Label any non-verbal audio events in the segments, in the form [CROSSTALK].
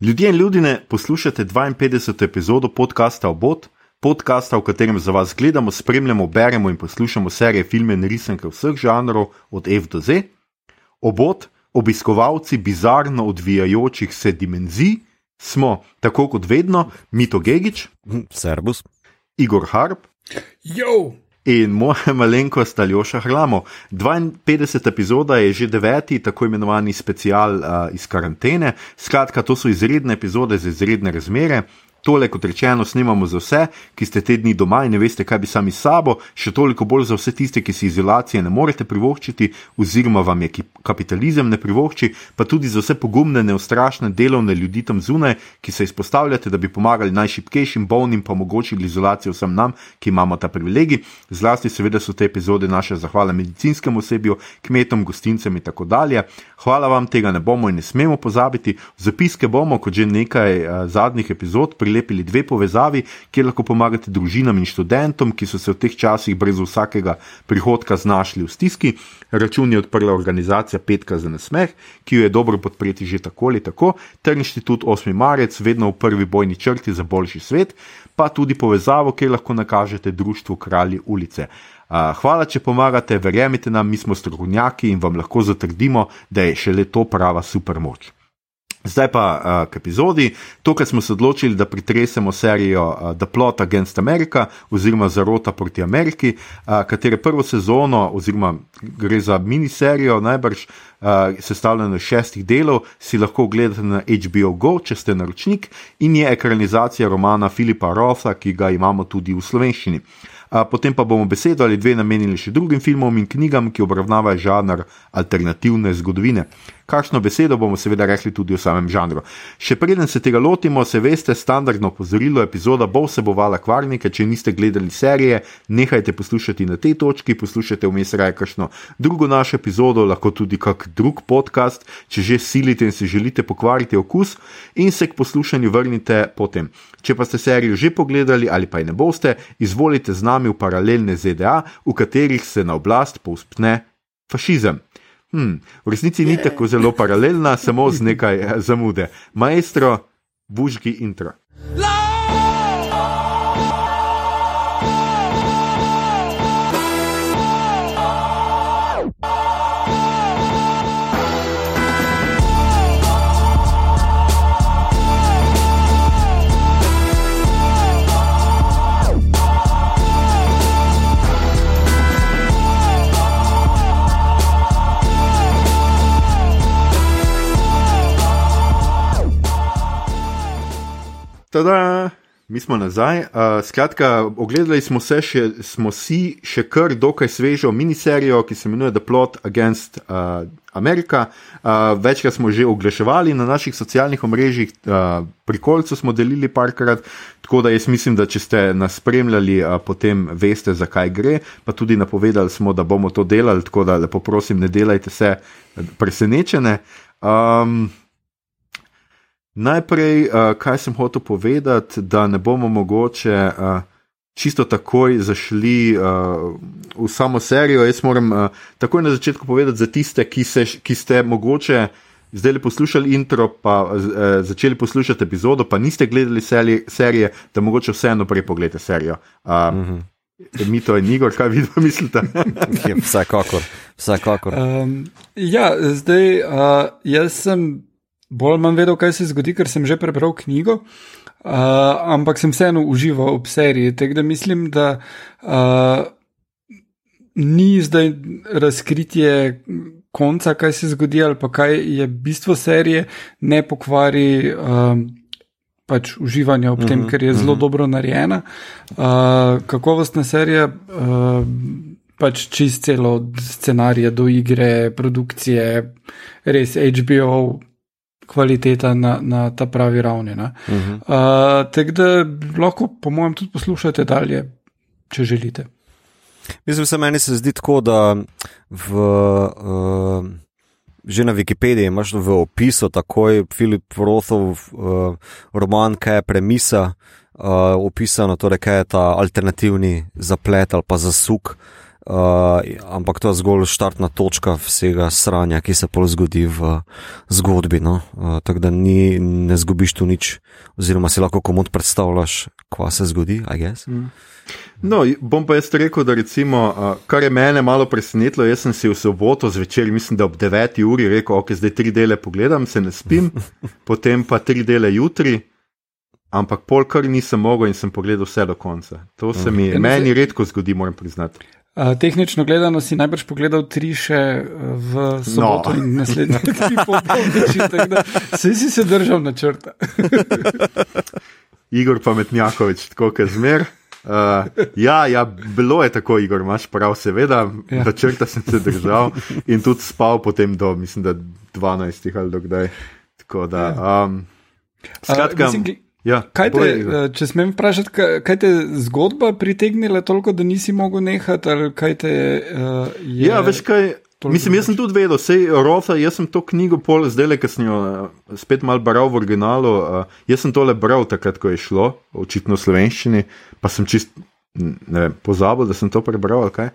Ljudje in ljudje, poslušate 52. epizodo podcasta Obot, podcasta, v katerem za vas gledamo, spremljamo, beremo in poslušamo serije filme in risanke vseh žanrov, od F do Z. Obot, obiskovalci bizarno odvijajočih se dimenzij, smo, tako kot vedno, Mito Gigič, Servus. Igor Harp Jo! In moja malenkost Aljoša Hrlamo. 52. epizoda je že deveti, tako imenovani special uh, iz karantene. Skratka, to so izredne epizode za izredne razmere. Tole, kot rečeno, snimamo za vse, ki ste te dni doma in ne veste, kaj bi sami sabo, še toliko bolj za vse tiste, ki si izolacije ne morete privoščiti, oziroma vam je kapitalizem ne privošči, pa tudi za vse pogumne, neustrašne delovne ljudi tam zunaj, ki se izpostavljate, da bi pomagali najšipkejšim, bolnim, pa omogočili izolacijo vsem nam, ki imamo ta privilegij. Zlasti, seveda, so te epizode naše zahvale medicinskemu osebju, kmetom, gostincem in tako dalje. Hvala vam, tega ne bomo in ne smemo pozabiti. Zapiske bomo, kot že nekaj uh, zadnjih epizod, prilepili dve povezavi, kjer lahko pomagate družinam in študentom, ki so se v teh časih brez vsakega prihodka znašli v stiski. Račun je odprla organizacija Petka za nasmeh, ki jo je dobro podpreti že tako ali tako, ter inštitut 8. marec, vedno v prvi bojni črti za boljši svet, pa tudi povezavo, kjer lahko nakažete društvu Kralji ulice. Hvala, če pomagate, verjemite nam, mi smo strokovnjaki in vam lahko zatrdimo, da je šele to prava supermoč. Zdaj pa uh, k epizodi. Tokrat smo se odločili, da pretresemo serijo uh, The Plot Against America oziroma Zarota proti Ameriki, uh, katere prvo sezono, oziroma gre za miniserijo, najbrž uh, sestavljeno iz šestih delov, si lahko ogledate na HBO Go, če ste naročnik, in je ekranizacija romana Filipa Rotha, ki ga imamo tudi v slovenščini. Potem pa bomo besedo ali dve namenili še drugim filmom in knjigam, ki obravnavajo žanr alternativne zgodovine. Kakšno besedo bomo seveda rekli tudi o samem žanru. Še preden se tega lotimo, se veste, standardno opozorilo, epizoda bo vsebovala kvarnike, če niste gledali serije, nehajte poslušati na tej točki, poslušajte vmes raje kakšno drugo našo epizodo, lahko tudi kak drug podcast, če že silite in si želite pokvariti okus in se k poslušanju vrnite potem. Če pa ste serijo že pogledali ali pa je ne boste, izvolite z nami v paralelne ZDA, v katerih se na oblast povzpne fašizem. Hmm, v resnici ni tako zelo paralelna, samo z nekaj eh, zamude. Maestro, bužgi intro. Tada, mi smo nazaj. Uh, skratka, ogledali smo, še, smo si še kar dokaj svežo miniserijo, ki se imenuje The Plot Against uh, America. Uh, večkrat smo že oglaševali na naših socialnih omrežjih, uh, pri kolcu smo delili parkrat, tako da jaz mislim, da če ste nas spremljali, uh, potem veste, zakaj gre. Pa tudi napovedali smo, da bomo to delali, tako da lepo prosim, ne delajte se presenečene. Um, Najprej, uh, kaj sem hotel povedati, da ne bomo mogoče uh, čisto takoj zašli uh, v samo serijo. Jaz moram uh, takoj na začetku povedati za tiste, ki, se, ki ste mogoče zdaj le poslušali intro, pa uh, začeli poslušati epizodo, pa niste gledali serije, serije da mogoče vseeno prej pogledate serijo. Uh, mm -hmm. Mi to je Igor, kaj vi mislite? [LAUGHS] Ja, vsekakor, vsekakor. Um, ja, zdaj uh, jaz sem bolj manj vedel, kaj se zgodi, ker sem že prebral knjigo, uh, ampak sem vseeno užival v seriji. Tako da mislim, da uh, ni zdaj razkritje konca, kaj se zgodi, ali pa kaj je bistvo serije, ne pokvari. Uh, Pač uživanje ob tem, Mhm, ker je zelo dobro narejena. Uh, kakovostna serija, uh, pač čist celo od scenarija do igre, produkcije, res HBO, kvaliteta na, na ta pravi ravni. Uh Mhm. uh, Tako da lahko, po mojem, tudi poslušate dalje, če želite. Mislim, se meni se zdi tako, da v, uh, že na Wikipediji imaš v opisu takoj Filip Rothov uh, roman, kaj je premisa, uh, opisano, torej kaj je ta alternativni zaplet ali pa zasuk. Uh, ampak to je zgolj štartna točka vsega sranja, ki se pol zgodi v zgodbi. No? Uh, Tako da ni, ne zgubiš tu nič, oziroma si lahko komod predstavljaš, kva se zgodi. Mm. No, bom pa jaz rekel, da recimo, uh, kar je mene malo presenetilo, jaz sem si v soboto zvečer, mislim, da ob 9. uri rekel, ok, zdaj tri dele pogledam, se ne spim, [LAUGHS] potem pa tri dele jutri. Ampak pol kar nisem mogel in sem pogledal vse do konca. To se mi okay. meni redko zgodi, moram priznati. Uh, tehnično gledano si najbrž pogledal tri še v soboto no. in naslednje [LAUGHS] tri popoldne, da si se držal na črta. [LAUGHS] Igor Pametnjakovič, tako kot zmer. Uh, ja, ja, bilo je tako, Igor, imaš prav, seveda, ja. da črta sem se držal in tudi spal potem do, mislim, da 12 ali dokdaj. Tako da. Um, skratka, uh, mislim, Ja, kaj te, eh, če smem vprašati, kaj te zgodba pritegnila toliko, da nisi mogel nehati? Te, uh, je... Ja, veš kaj. Mislim, jaz sem tudi vedel, sej Rotha, jaz sem to knjigo pol zdaj le, ker sem jo uh, spet mal bral v originalu. Uh, jaz sem tole bral takrat, ko je šlo, očitno v slovenščini, pa sem čist ne vem, pozabil, da sem to prebral. Okay?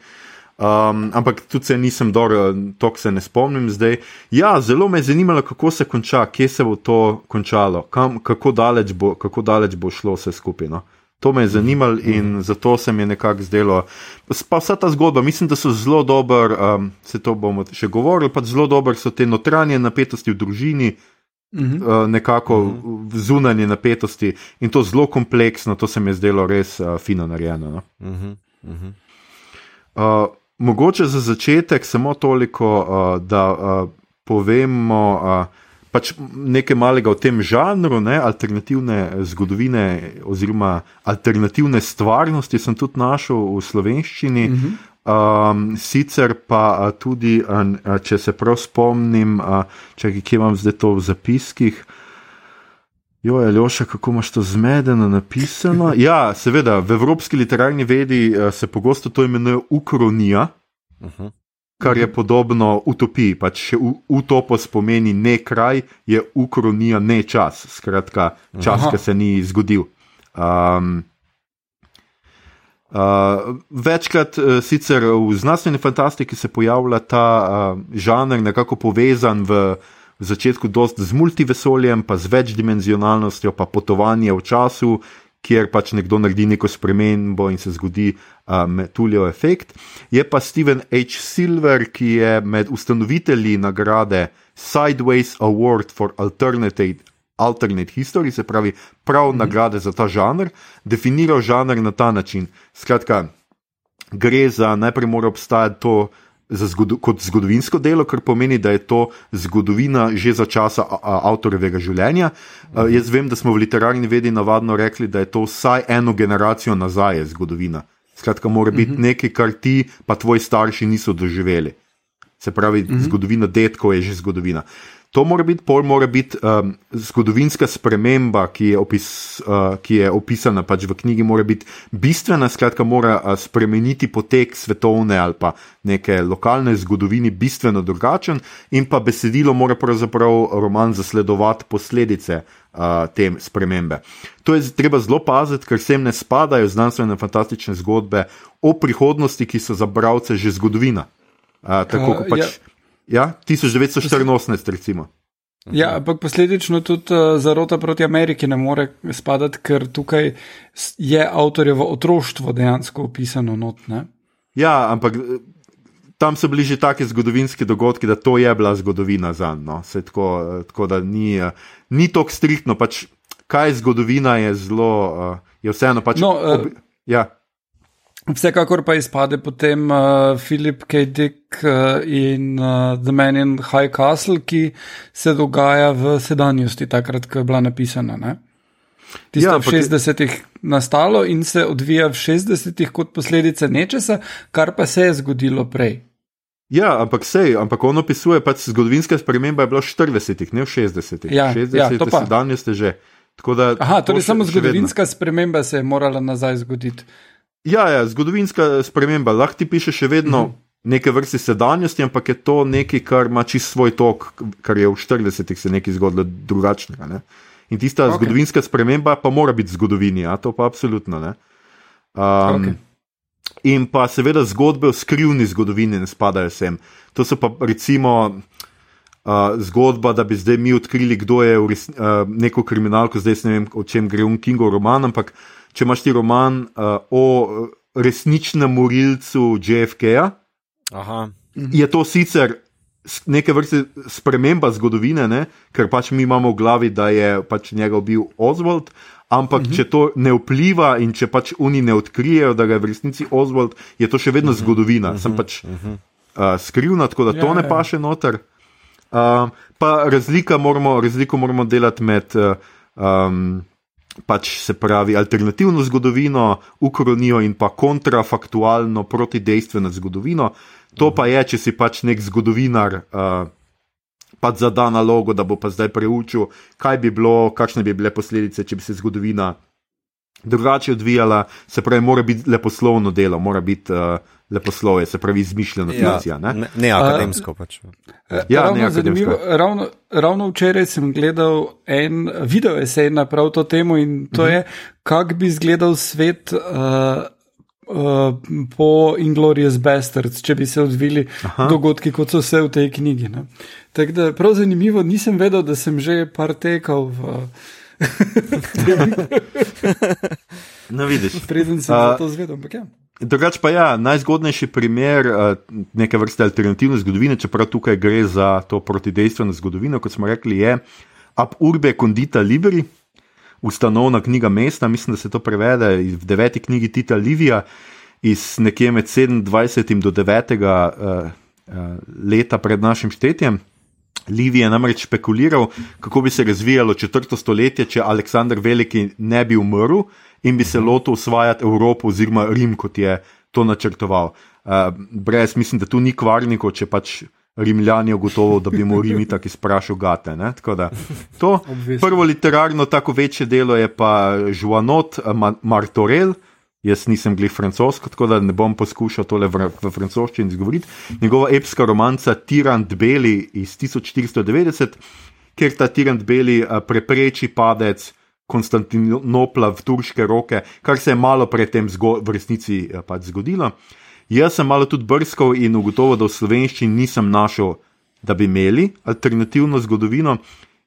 Um, ampak tudi se nisem dobro, to se ne spomnim zdaj. Ja, zelo me je zanimalo, kako se konča, kje se bo to končalo, kam, kako, daleč bo, kako daleč bo šlo vse skupaj. No? To me je zanimalo in zato se mi je nekako zdelo. Pa vsa ta zgodba, mislim, da so zelo dober, um, se to bomo še govorili, pa zelo dober so te notranje napetosti v družini. Uh -huh. uh, nekako uh -huh. zunanje napetosti in to zelo kompleksno, to se mi je zdelo res uh, fino narejeno. No? Uh -huh. Uh -huh. uh, Mogoče za začetek samo toliko, uh, da uh, povemo uh, pač nekaj malega o tem žanru, ne, alternativne zgodovine oziroma alternativne stvarnosti, sem tudi našel v slovenščini. Uh -huh. Um, sicer pa tudi, uh, če se prav spomnim, uh, če kje imam zdaj to v zapiskih. Jo, Aljoša, kako imaš to zmedeno napisano? [LAUGHS] Ja, seveda, v evropski literarni vedi uh, se pogosto to imenuje ukronija, uh -huh. kar je podobno utopiji. Pač utopos pomeni ne kraj, je ukronija ne čas, skratka, čas, ki se ni zgodil. Um, Uh, večkrat uh, sicer v znanstveni fantastiki se pojavlja ta uh, žanr, nekako povezan v v začetku dost z multivesoljem, pa z večdimenzionalnostjo, pa potovanje v času, kjer pač nekdo naredi neko spremembo in se zgodi uh, metuljev efekt. Je pa Steven H. Silver, ki je med ustanovitelji nagrade Sideways Award for Alternative. Alternate history, se pravi, prav mm -hmm. nagrade za ta žanr, definiral žanr na ta način. Skratka, gre za najprej mora obstajati to zgodu, kot zgodovinsko delo, kar pomeni, da je to zgodovina že za časa avtorjevega življenja. Uh, jaz vem, da smo v literarni vedi navadno rekli, da je to vsaj eno generacijo nazaj zgodovina. Skratka, mora biti uh mhm. -huh. nekaj, kar ti pa tvoji starši niso doživeli. Se pravi, uh mhm. -huh. zgodovina detkov je že zgodovina. To mora biti, pol mora biti um, zgodovinska sprememba, ki je, opis, uh, ki je opisana pač v knjigi, mora biti bistvena, skratka, mora uh, spremeniti potek svetovne ali pa neke lokalne zgodovine bistveno drugačen, in pa besedilo mora pravzaprav roman zasledovati posledice uh, te spremembe. To je treba zelo paziti, ker sem ne spadajo znanstvene fantastične zgodbe o prihodnosti, ki so za bralce že zgodovina. Uh, tako kot pač. Ja. Ja, 1984, recimo. Ja, ampak posledično tudi uh, zarota proti Ameriki ne more spadati, ker tukaj je avtorjevo otroštvo dejansko opisano. Not, ja, ampak eh, tam so bili že taki zgodovinski dogodki, da to je bila zgodovina za no. tako, eh, tako da ni, ni tako striktno. Pač, kaj je zgodovina, je zelo, uh, je vseeno pač. No, uh, ob, ja. Vsekakor pa izpade potem uh, Philip K. Dick uh, in uh, The Man in High Castle, ki se dogaja v sedanjosti, takrat, ko je bila napisana. Ne? Tisto ja, v 60-ih nastalo in se odvija v 60-ih kot posledica nečesa, kar pa se je zgodilo prej. Ja, ampak sej, ampak on opisuje pač zgodovinske spremembe, je bilo v 40-ih, ne v 60-ih. Ja, 60 ja, to pa. Danes ste že. Da, Aha, torej samo zgodovinska sprememba se je morala nazaj zgoditi. Ja, ja, zgodovinska sprememba. Lahko ti piše še vedno uh mhm. -huh. neke vrste sedanjosti, ampak je to nekaj, kar ima čist svoj tok, kar je v 40-ih se nekaj zgodilo drugačnega. Ne? In tista okay. zgodovinska sprememba pa mora biti zgodovini, a to pa absolutno ne. Um, okay. in pa seveda zgodbe o skrivni zgodovini ne spadajo sem. To so pa recimo. Uh, zgodba, da bi zdaj mi odkrili, kdo je res, uh, neko kriminalko, zdaj ne vem, o čem gre v Kingu roman, ampak če imaš ti roman uh, o resničnem morilcu JFK-ja, je to sicer neke vrste sprememba zgodovine, ne? ker pač mi imamo v glavi, da je pač njega bil Oswald, ampak uh -huh. če to ne vpliva in če pač oni ne odkrijejo, da je v resnici Oswald, je to še vedno uh -huh. zgodovina, uh -huh. sem pač uh, skrivna, tako da to ja, ne ja. paše noter. Uh, pa razlika moramo, razliko moramo delati med uh, um, pač se pravi alternativno zgodovino, ukronijo in pa kontrafaktualno protidejstveno zgodovino. To pa je, če si pač nek zgodovinar. Uh, Pa zada nalogo, da bo pa zdaj preučil, kaj bi bilo, kakšne bi bile posledice, če bi se zgodovina drugače odvijala. Se pravi, mora biti leposlovno delo, mora biti uh, leposlovje, se pravi, izmišljena ja, fikcija. Ne? Ne, ne akademsko pač. Ja, ravno, ne zanimivo, ravno, ravno včeraj sem gledal en video esej na prav to temo in to uh -huh. je, kako bi izgledal svet. Uh, Uh, po Inglorious Bastards, če bi se odvili Aha. dogodki, kot so vse v tej knjigi. Tako da, prav zanimivo, nisem vedel, da sem že par tekal v. [LAUGHS] no, vidiš. [LAUGHS] Preden sem uh, to zvedel, ampak ja. Drugač pa ja, najzgodnejši primer uh, neke vrste alternativne zgodovine, čeprav tukaj gre za to protidejstveno zgodovino, kot smo rekli, je Ab urbe condita liberi, ustanovna knjiga mesta, mislim, da se to prevede v deveti knjigi Tita Livija iz nekje med 27 do 9. Uh, uh, leta pred našim štetjem. Livij je namreč špekuliral, kako bi se razvijalo četrto stoletje, če Aleksandr Veliki ne bi umrl in bi se lotil osvajati Evropo oziroma Rim, kot je to načrtoval. Uh, brez, mislim, da tu ni kvarnikov, če pač Rimljani ugotovil, da bi mu Rim tako izprašal gate. Da, to prvo literarno, tako večje delo je pa Žuanot Martorel. Jaz nisem glih francosko, tako da ne bom poskušal tole v, v francoščini izgovoriti. Njegova epska romanca Tirant Beli iz 1490, kjer ta Tirant Beli prepreči padec Konstantinopla v turške roke, kar se je malo predtem v resnici pač zgodilo. Jaz sem malo tudi brskal in ugotovil, da v slovenščini nisem našel, da bi imeli alternativno zgodovino.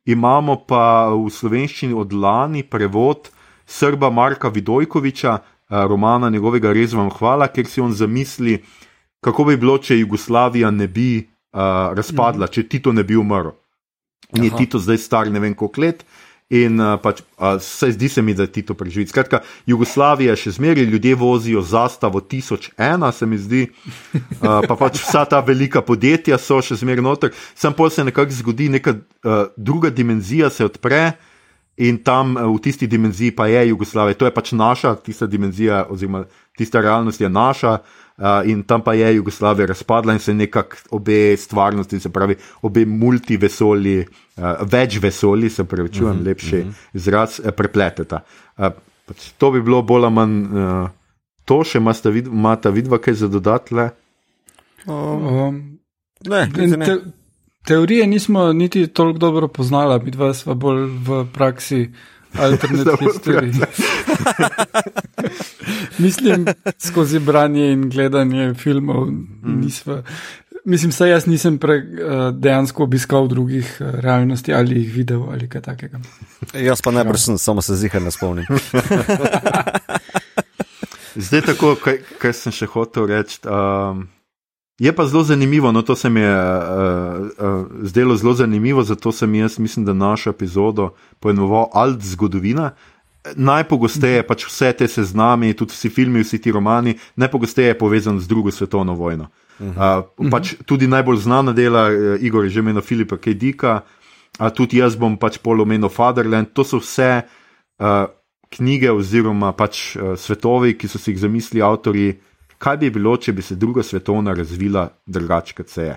Imamo pa v slovenščini od lani prevod Srba Marka Vidojkoviča, romana njegovega Res vam hvala, ker si on zamisli, kako bi bilo, če Jugoslavija ne bi uh, razpadla, mm. če Tito ne bi umrl. In je Tito zdaj star ne vem koliko let. In uh, pač, uh, se zdi se mi, da ti to preživi. Skratka, Jugoslavija še zmeraj ljudje vozijo zastavo 1001, se mi zdi, uh, pa pač vsa ta velika podjetja so še zmeraj noter. Sam pa se nekako zgodi, neka uh, druga dimenzija se odpre in tam v tisti dimenziji pa je Jugoslavija. To je pač naša, tista dimenzija, oziroma tista realnost je naša. Uh, in tam pa je Jugoslavija razpadla in se nekako obe stvarnosti, se pravi, obe multivesolji, uh, več vesolji, se pravi, čujem mhm, -huh, lepši mhm. -huh. izraz, uh, prepleteta. Uh, pač to bi bilo bolj ali manj uh, to, še imate vid, vidva kaj za dodatle? Um, um, ne, ne. Te, teorije nismo niti toliko dobro poznali, mi dva smo bolj v praksi alternativni stvari. [LAUGHS] Mislim, skozi branje in gledanje filmov. Mm. Nisva, mislim, da jaz nisem pre, eh, dejansko obiskal drugih eh, realnosti ali jih videl ali kaj takega. Jaz pa najbrž sem, samo se zihar ne spomnim. [LAUGHS] Zdaj, tako, kaj, kaj sem še hotel reči. Um, Je pa zelo zanimivo, no to se mi je uh, uh, zdelo zelo zanimivo, zato sem jaz, mislim, da našo epizodo poenoval alt zgodovina. Najpogosteje pač vse te seznami, tudi vsi filmi, vsi ti romani, najpogosteje je povezan z drugo svetovno vojno. Uh, pač tudi najbolj znana dela, Igor je že imel Filipa Kedika, a tudi jaz bom pač polomenil Fatherland. To so vse uh, knjige oziroma pač uh, svetovi, ki so si jih zamislili avtori kaj bi bilo, če bi se druga svetovna razvila drugače, kot se je.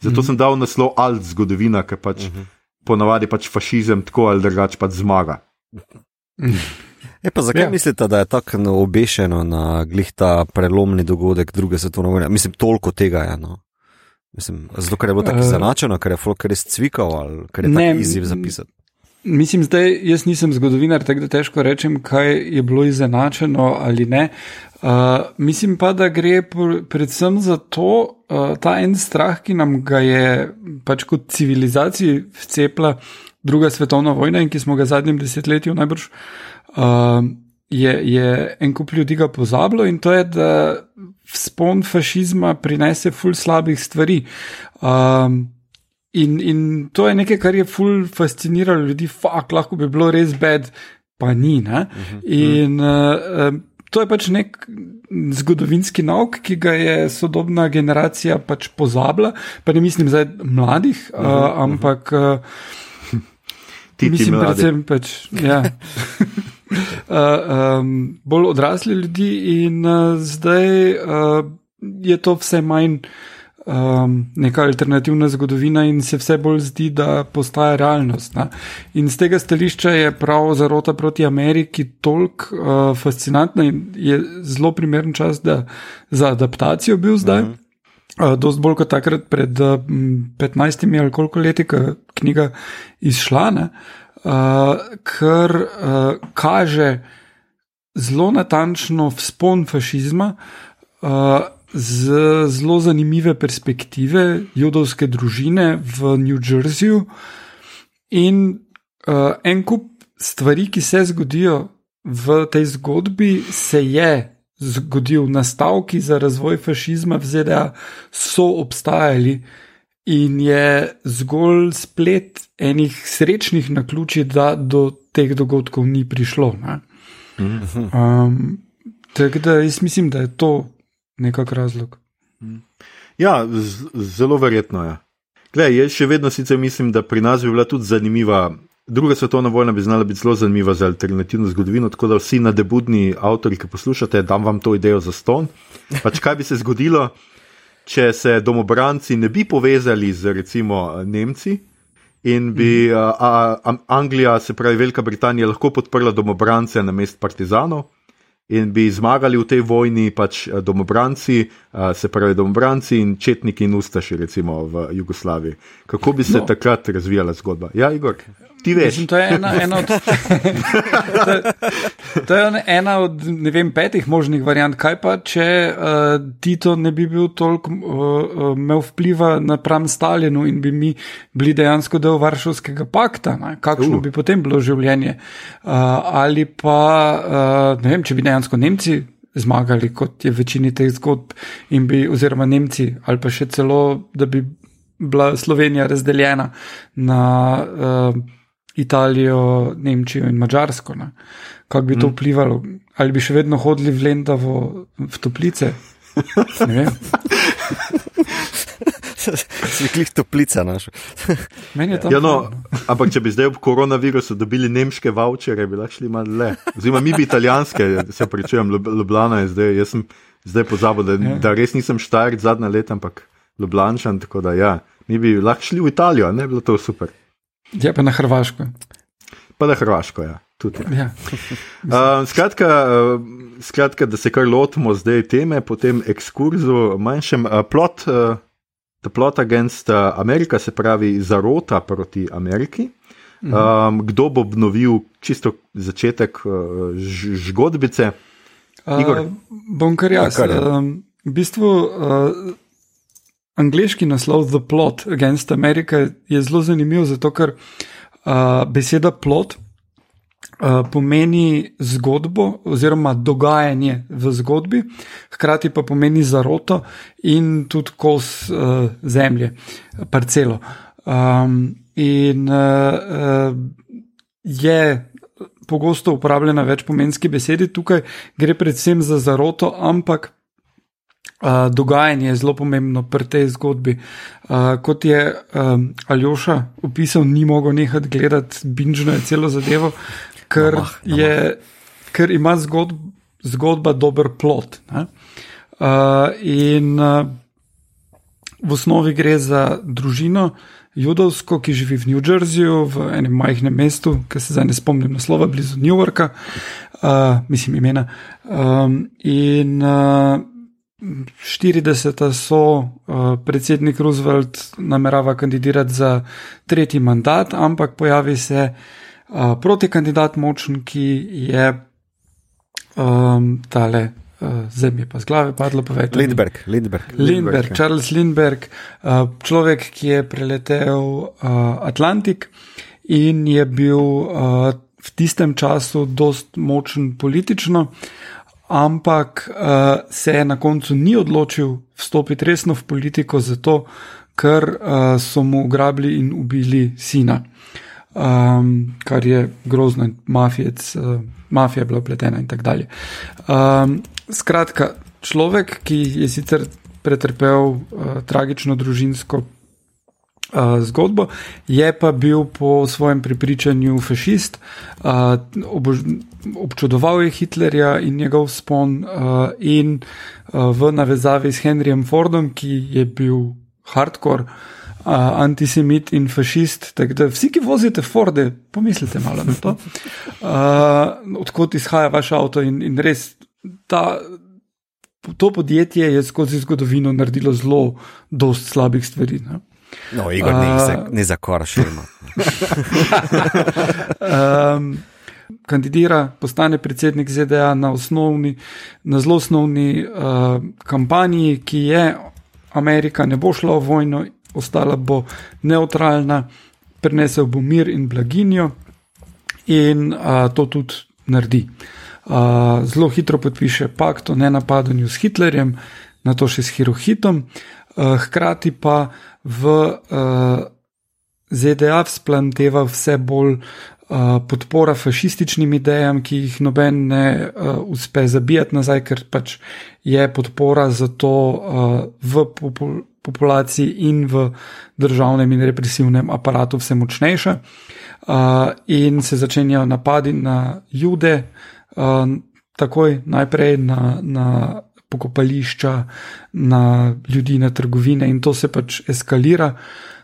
Zato mm -hmm. sem dal naslov Alt zgodovina, ker pač mm -hmm. ponavadi pač fašizem tako ali drugače pač zmaga. [LAUGHS] E pa zakaj ja. mislite, da je tako obešeno na glih ta prelomni dogodek druge svetovne vojne? Mislim, toliko tega je. No. Mislim, zato, ker je bilo tako uh, zanačeno, ker je folk res cvikal ali ker je tako izziv zapisati. Mislim, zdaj jaz nisem zgodovinar, tako da težko rečem, kaj je bilo izenačeno ali ne. Uh, mislim pa, da gre predvsem za to, uh, ta en strah, ki nam ga je pač kot civilizaciji vcepla druga svetovna vojna in ki smo ga v zadnjem desetletju najbrž, uh, je, je en kup ljudi ga pozabilo in to je, da spon fašizma prinese ful slabih stvari. Um, in, in to je nekaj, kar je ful fasciniralo ljudi, fakt lahko bi bilo res bed, pa ni. Uh mhm, -huh. In uh, to je pač nek zgodovinski nauk, ki ga je sodobna generacija pač pozabila, pa ne mislim zdaj mladih, uh -huh, uh, ampak. [LAUGHS] Uh, Mislim, predvsem pač. Ja. [LAUGHS] uh, um, bolj odrasli ljudi, in uh, zdaj uh, je to vse manj um, neka alternativna zgodovina, in se vse bolj zdi, da postaja realnost. Ne? In z tega stališča je prav zarota proti Ameriki toliko uh, fascinantna in je zelo primeren čas da, za adaptacijo bil zdaj. -huh. Uh, dost bolj kot takrat, pred uh, 15 ali koliko leti, ko je knjiga izšla. Uh, uh, kar uh, kaže zelo natančno vzpon fašizma uh, z zelo zanimive perspektive judovske družine v New Jerseyju in uh, en kup stvari, ki se zgodijo v tej zgodbi, se je. Zgodil nastavki za razvoj fašizma v ZDA, so obstajali, in je zgolj splet enih srečnih na ključi, da do teh dogodkov ni prišlo. Um, Tako da jaz mislim, da je to nekak razlog. Ja, zelo verjetno je. Ja. Glej, jaz še vedno sicer mislim, da pri nas bi bila tudi zanimiva. Druga svetovna vojna bi znala biti zelo zanimiva za alternativno zgodovino, tako da vsi nadebudni avtori, ki poslušate, dam vam to idejo za ston. Pač kaj bi se zgodilo, če se domobranci ne bi povezali z recimo Nemci in bi mm. a, a, Anglija, se pravi Velika Britanija, lahko podprla domobrance na mest partizanov. In bi zmagali v tej vojni pač domobranci, se pravi domobranci in četniki in ustaši, recimo v Jugoslaviji. Kako bi se no. takrat razvijala zgodba? Ja, Igor. Ti veš. Mislim, to je ena, ena od, [LAUGHS] to, to je ena od vem, petih možnih variant. Kaj pa, če uh, Tito ne bi bil toliko uh, imel vpliva na pram Stalinu in bi mi bili dejansko del Varšavskega pakta, ne? kakšno uh. bi potem bilo življenje? Uh, ali pa, uh, ne vem, če bi dejansko Nemci. Zmagali, kot je v večini teh zgodb, bi, oziroma Nemci, ali pa še celo, da bi bila Slovenija razdeljena na uh, Italijo, Nemčijo in Mačarsko. Kako bi to mm. vplivalo? Ali bi še vedno hodili v Lendavo, v toplice? Ne vem. [LAUGHS] Sviklih toplica naš. Meni je to. Ja, no, [LAUGHS] ampak če bi zdaj ob koronavirusu dobili nemške vouchere, bi lahko šli malo le. Oziroma, mi bi italijanske, se pričujem, Ljubljana je zdaj. Jaz sem zdaj pozabil, da, ja. da res nisem štajr zadnja leta, ampak Ljubljančan, tako da ja, mi bi lahko šli v Italijo, ne bi bilo to super. Je pa na Hrvaško. Pa na Hrvaško, ja. ja. uh, [LAUGHS] skratka, uh, skratka, da se kar lotimo zdaj teme, potem ekskurzu, manjšem uh, plot, uh, the plot against uh, America, se pravi zarota proti Ameriki. Um, kdo bo obnovil čisto začetek uh, zgodbice? Uh, bom kar jaz. Ja, kar um, v bistvu uh, Angliški naslov The Plot Against America je zelo zanimiv, zato ker uh, beseda plot uh, pomeni zgodbo oziroma dogajanje v zgodbi, hkrati pa pomeni zaroto in tudi kos uh, zemlje, parcelo. Um, in uh, uh, je pogosto uporabljena večpomenski besedi, tukaj gre predvsem za zaroto, ampak dogajanje je zelo pomembno pri tej zgodbi. Uh, kot je um, Aljoša opisal, ni mogel nehati gledati binžno celo zadevo, ker, namah, namah. Je, ker ima zgodb, zgodba dober plot. Uh, in uh, v osnovi gre za družino. Judovsko, ki živi v New Jerseyju, v enem majhnem mestu, ki se zdaj ne spomnim naslova, blizu Newarka, uh, mislim imena. Um, in uh, 40. so uh, predsednik Roosevelt namerava kandidirati za tretji mandat, ampak pojavi se uh, protikandidat močen, ki je um, tale. Uh, zdaj mi je pa z glave padlo povedati. Lindberg, Lindberg. Lindberg, Charles Lindberg, človek, ki je preletel Atlantik in je bil v tistem času dost močen politično, ampak uh, se je na koncu ni odločil vstopiti resno v politiko, zato ker uh, so mu ugrabili in ubili sina, um, kar je grozno, mafijec, uh, mafija je bila upletena in tako dalje. Um, skratka, človek, ki je sicer pretrpel uh, tragično družinsko Uh, zgodbo, je pa bil po svojem prepričanju fašist, uh, obož, občudoval je Hitlerja in njegov spon, uh, in uh, v navezavi s Henryjem Fordom, ki je bil hardcore uh, antisemit in fašist. Tako da vsi, ki vozite Forde, pomislite malo na to, uh, odkot izhaja vaš avto in, in res ta. To podjetje je skozi zgodovino naredilo zelo, zelo slabih stvari. Ne? No, Igor, ne, uh, ne za koraširno. um, [LAUGHS] kandidira, postane predsednik ZDA na, osnovni, na zelo osnovni uh, kampanji, ki je Amerika ne bo šla v vojno, ostala bo neutralna, prinesel bo mir in blaginjo in uh, to tudi naredi. Uh, zelo hitro podpiše pakt o nenapadanju s Hitlerjem, na to še s Hirohitom, uh, hkrati pa v uh, ZDA vzplanteva vse bolj uh, podpora fašističnim idejam, ki jih noben ne uh, uspe zabijati nazaj, ker pač je podpora za to uh, v popul populaciji in v državnem in represivnem aparatu vse močnejša. Uh, in se začenjajo napadi na jude, uh, takoj najprej na. na pokopališča, na ljudi, na trgovine in to se pač eskalira.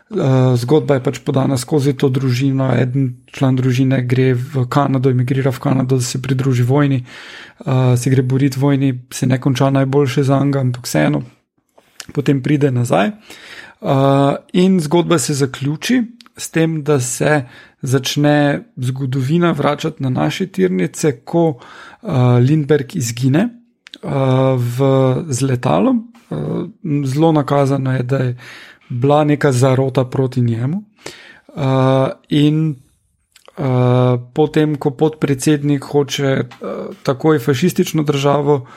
Uh, zgodba je pač podana skozi to družino. En član družine gre v Kanado, emigrira v Kanado, da se pridruži vojni, uh, se gre boriti vojni, se ne konča najboljše za njega, ampak vseeno, potem pride nazaj. Uh, in zgodba se zaključi s tem, da se začne zgodovina vračati na naše tirnice, ko uh, Lindbergh izgine v, z letalom. Zelo nakazano je, da je bila neka zarota proti njemu. In potem, ko podpredsednik hoče takoj fašistično državo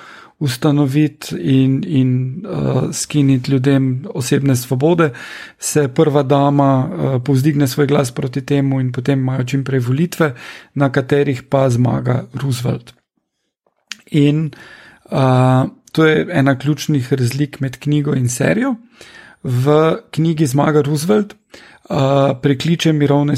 ustanoviti in, in uh, skiniti ljudem osebne svobode, se prva dama uh, povzdigne svoj glas proti temu, in potem imajo čim prej volitve, na katerih pa zmaga Roosevelt. In uh, to je ena ključnih razlik med knjigo in serijo. V knjigi Zmaga Roosevelt uh, prekliče mirovne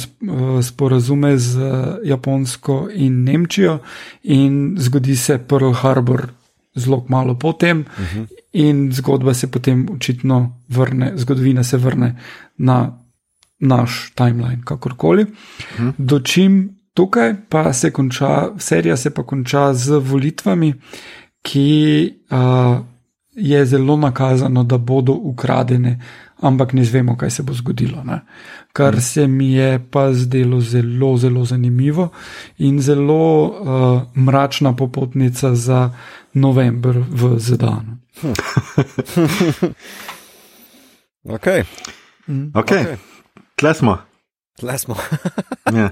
sporazume z Japonsko in Nemčijo, in zgodi se Pearl Harbor zelo malo potem, uh mhm. -huh. in zgodba se potem očitno vrne, zgodovina se vrne na naš timeline, kakorkoli. Uh mhm. -huh. Dočim tukaj pa se konča, serija se pa konča z volitvami ki uh, je zelo nakazano, da bodo ukradene, ampak ne vemo, kaj se bo zgodilo. Ne? Kar se mi je pa zdelo zelo, zelo zanimivo in zelo uh, mračna popotnica za november v Zedanu. Hm. ok. Mm. Ok, okay. tle smo. Tle smo. yeah.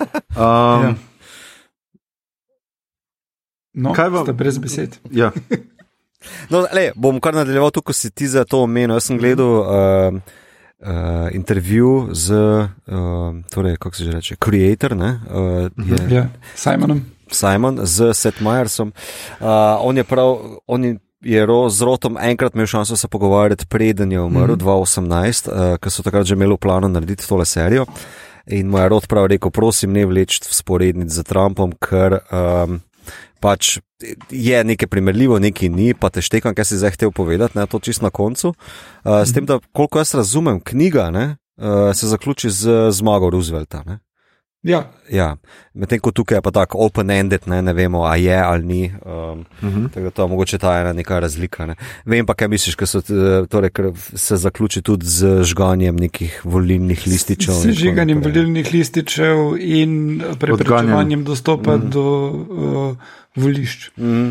[LAUGHS] um, yeah. No, kaj vam je brez besed? Ja. [LAUGHS] no, le, bom kar nadaljeval tukaj, ko si ti za to omenil. Jaz sem gledal uh, uh, intervju z, uh, torej, kako se že reče, Creator, ne, uh, je, ja, Simonom. Simon z Seth Meyersom. Uh, on je prav, on je. Je z Rotom enkrat imel šanso se pogovarjati, preden je umrl, mm -hmm. 2018, uh, ker so takrat že imeli v planu narediti tole serijo. In moj rod prav rekel: prosim, ne vleč v sporednici z Trumpom, ker um, pač je nekaj primerljivo, nekaj ni, pa te štekam, kaj si zdaj hotel povedati, ne, to čist na koncu. Uh, s tem, da koliko jaz razumem, knjiga ne, uh, se zaključi z zmago Roosevelta. Ne. Ja, Ja, medtem ko tukaj je pa tako open-ended, ne, ne vemo, a je ali ni. Um, uh Mhm. -huh. Tako da to je mogoče ta ena neka razlika. Ne. Vem pa, kaj misliš, ker so, torej, ker se zaključi tudi z žganjem nekih volilnih lističev. in s žiganjem volilnih lističev in preprečevanjem dostopa mm. do uh, volišč. Mm,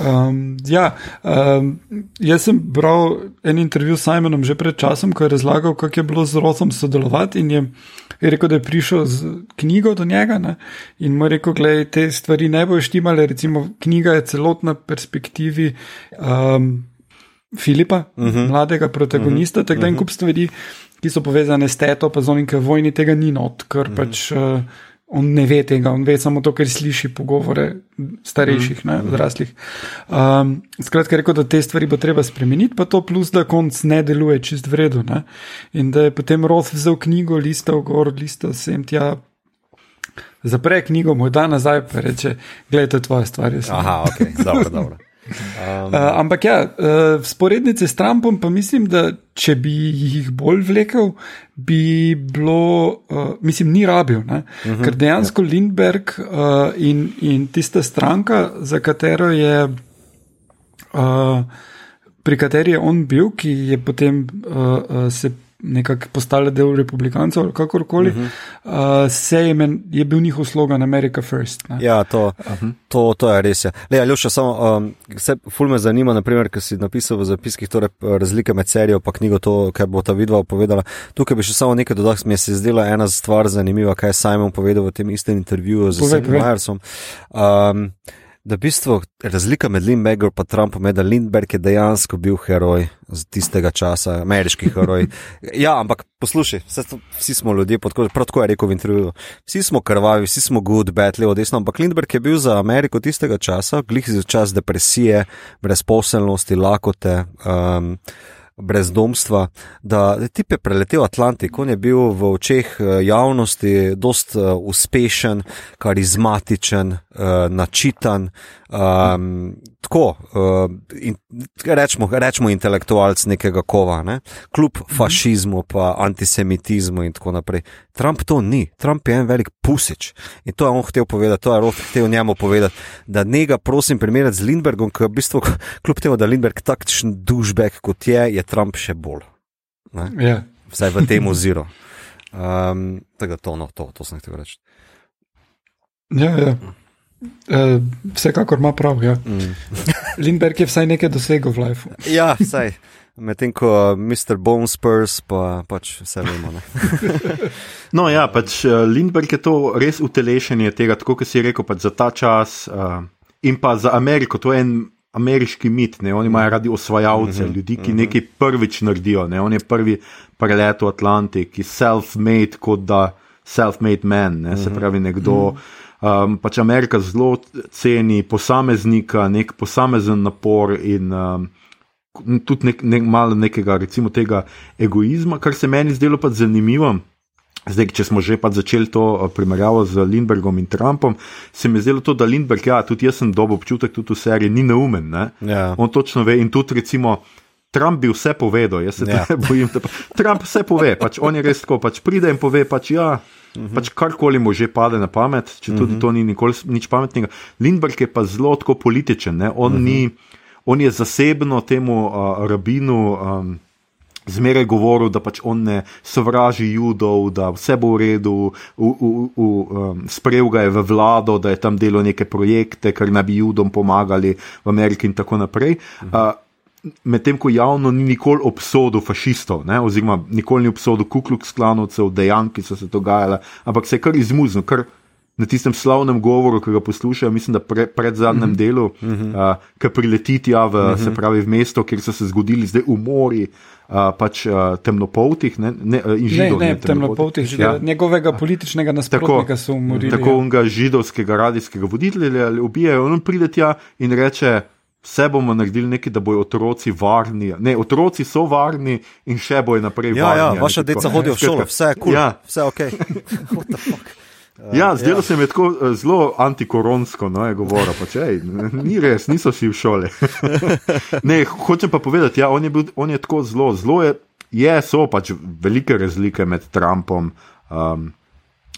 Um, ja, um, jaz sem bral en intervju s Simonom že pred časom, ko je razlagal, kako je bilo z Rothom sodelovati in je, je rekel, da je prišel z knjigo do njega ne, in mu je rekel, da te stvari ne bojo štimale, recimo knjiga je celotna perspektivi um, Filipa, uh -huh. mladega protagonista, uh -huh. tako da en kup stvari, ki so povezane s teto, pa z oninke vojni, tega ni not, ker uh -huh. pač. Uh, On ne ve tega, on ve samo to, ker sliši pogovore starejših, ne, odraslih. Um, skratka, rekel, da te stvari bo treba spremeniti, pa to plus, da konc ne deluje čist v redu. Ne. In da je potem Roth vzel knjigo, listal gor, listal sem tja, zapre knjigo, mu da nazaj, pa reče: Glej, to je tvoja stvar. jaz ne." aha, ok, dobro, dobro. Um, Uh, ampak ja, uh, sporednice s Trumpom, pa mislim, da če bi jih bolj vlekel, bi bilo, uh, mislim, ni rabil. Uh -huh, Ker dejansko ja. Lindbergh uh, in, in tista stranka, za katero je, uh, pri kateri je on bil, ki je potem uh, uh, se nekako postala del republikancev ali kakorkoli, uh -huh. uh, se je, men, je bil njihov slogan America First. Ne? Ja, to, to, to je res. Ja. Le, Aljoša, samo um, vse ful me zanima, naprimer, ker si napisal v zapiskih torej, razlike med serijo in knjigo, to, kar bo ta vidva povedala. Tukaj bi še samo nekaj dodal, mi se je zdela ena stvar zanimiva, kaj je Simon povedal v tem istem intervjuju z povej. Myersom. Um, Da, v bistvu razlika med Lindberghom in Trumpom je, da Lindbergh je dejansko bil heroj z tistega časa, ameriški heroj. [LAUGHS] Ja, ampak poslušaj, to, vsi smo ljudje, pod ko- prav tako je rekel v intervjuju. Vsi smo krvavi, vsi smo good, bad, levo, desno, ampak Lindbergh je bil za Ameriko tistega časa, glih za čas depresije, brezposelnosti, lakote. Um, Brezdomstva, da tip je preletel Atlantik, on je bil v očeh eh, javnosti dost uh, uspešen, karizmatičen, uh, načitan, um, tako, uh, in, rečemo, rečemo intelektualc nekega kova, ne? kljub fašizmu, pa antisemitizmu in tako naprej. Trump to ni, Trump je en velik pusič in to je on hotel povedati, to je Roth hotel njemu povedati, da njega prosim primerjati z Lindbergom, ker v bistvu, [LAUGHS] kljub temu, da je Lindberg takšen dušbek kot je, je Trump še bolj. Ne? Ja. Vsaj v tem [LAUGHS] oziru. Um, tako da to, no, to, to sem hotel reči. Ja, ja. Uh, vsekakor ima prav. Ja. Mm. [LAUGHS] Lindbergh je vsaj nekaj dosegel v življenju. Ja, vsaj. Medtem ko Mr. Bone Spurs, pa pač vse vemo. Ne? [LAUGHS] No, ja, pač uh, Lindbergh je to res utelešenje tega, tako kot si rekel, pač za ta čas uh, in pa za Ameriko. To je en ameriški mit, ne? oni imajo radi osvajalce, ljudi, ki nekaj prvič naredijo. Ne? On je prvi preletel Atlantik, ki je self-made, kot da self-made man, ne? se pravi nekdo. Um, pač Amerika zelo ceni posameznika, nek posamezen napor in um, tudi nek, nek, malo nekega, recimo, tega egoizma, kar se meni zdelo pa zanimivo. Zdaj, če smo že pa začeli to eh, primerjavo z Lindbergom in Trumpom, se mi je zdelo to, da Lindberg, ja, tudi jaz sem dobil občutek, tudi v seriji, ni neumen. Ne? Ja. On točno ve in tudi recimo. Trump bi vse povedal, jaz se Ja. ja. [LAUGHS] bojim, da pa, Trump vse pove, pač on je res tako, pač pride in pove, pač ja, -huh. pač karkoli mu že pade na pamet, če tudi uh -huh. to ni nikoli nič pametnega. Lindbergh je pa zelo tako političen, ne? on, uh -huh. ni, on je zasebno temu uh, rabinu. Um, Zmeraj govoril, da pač on ne sovraži judov, da vse bo v redu, v, v, v, um, sprejel ga je v vlado, da je tam delal neke projekte, ker naj bi judom pomagali v Ameriki in tako naprej. Uh, Medtem ko javno ni nikoli obsodil fašistov, ne, oziroma nikoli ni obsodil kuklux klanovcev, dejanj, ki so se dogajale, ampak se je kar izmuznil, kar na tistem slavnem govoru, ki ga poslušajo, mislim, da pre, pred zadnjem mm -hmm. delu, uh -huh. uh, ki prileti tja v, mm -hmm. se pravi, v mesto, kjer so se zgodili zdaj umori. Uh, pač uh, temnopoltih ne, ne, in Ne, židov. ne, temnopoltih, Ja. ja. njegovega političnega nasprotnika so umorili. Tako ja. unga židovskega radijskega voditelja ali ubijajo, on pride tja in reče. Vse bomo naredili nekaj, da bodo otroci varni. Ne, otroci so varni in še bojo naprej Ja, varni. ja, ali vaša deca hodijo v šolo, vse je kul, cool, Ja, vse ok. [LAUGHS] What the fuck? ja zdelo se mi je tako eh, zelo antikoronsko, no, je govoril, pač, ej, ni res, niso vsi v šoli. [LAUGHS] ne, hočem pa povedati, ja, on je, bil, on je tako zelo, zelo je, je, so pač velike razlike med Trumpom um,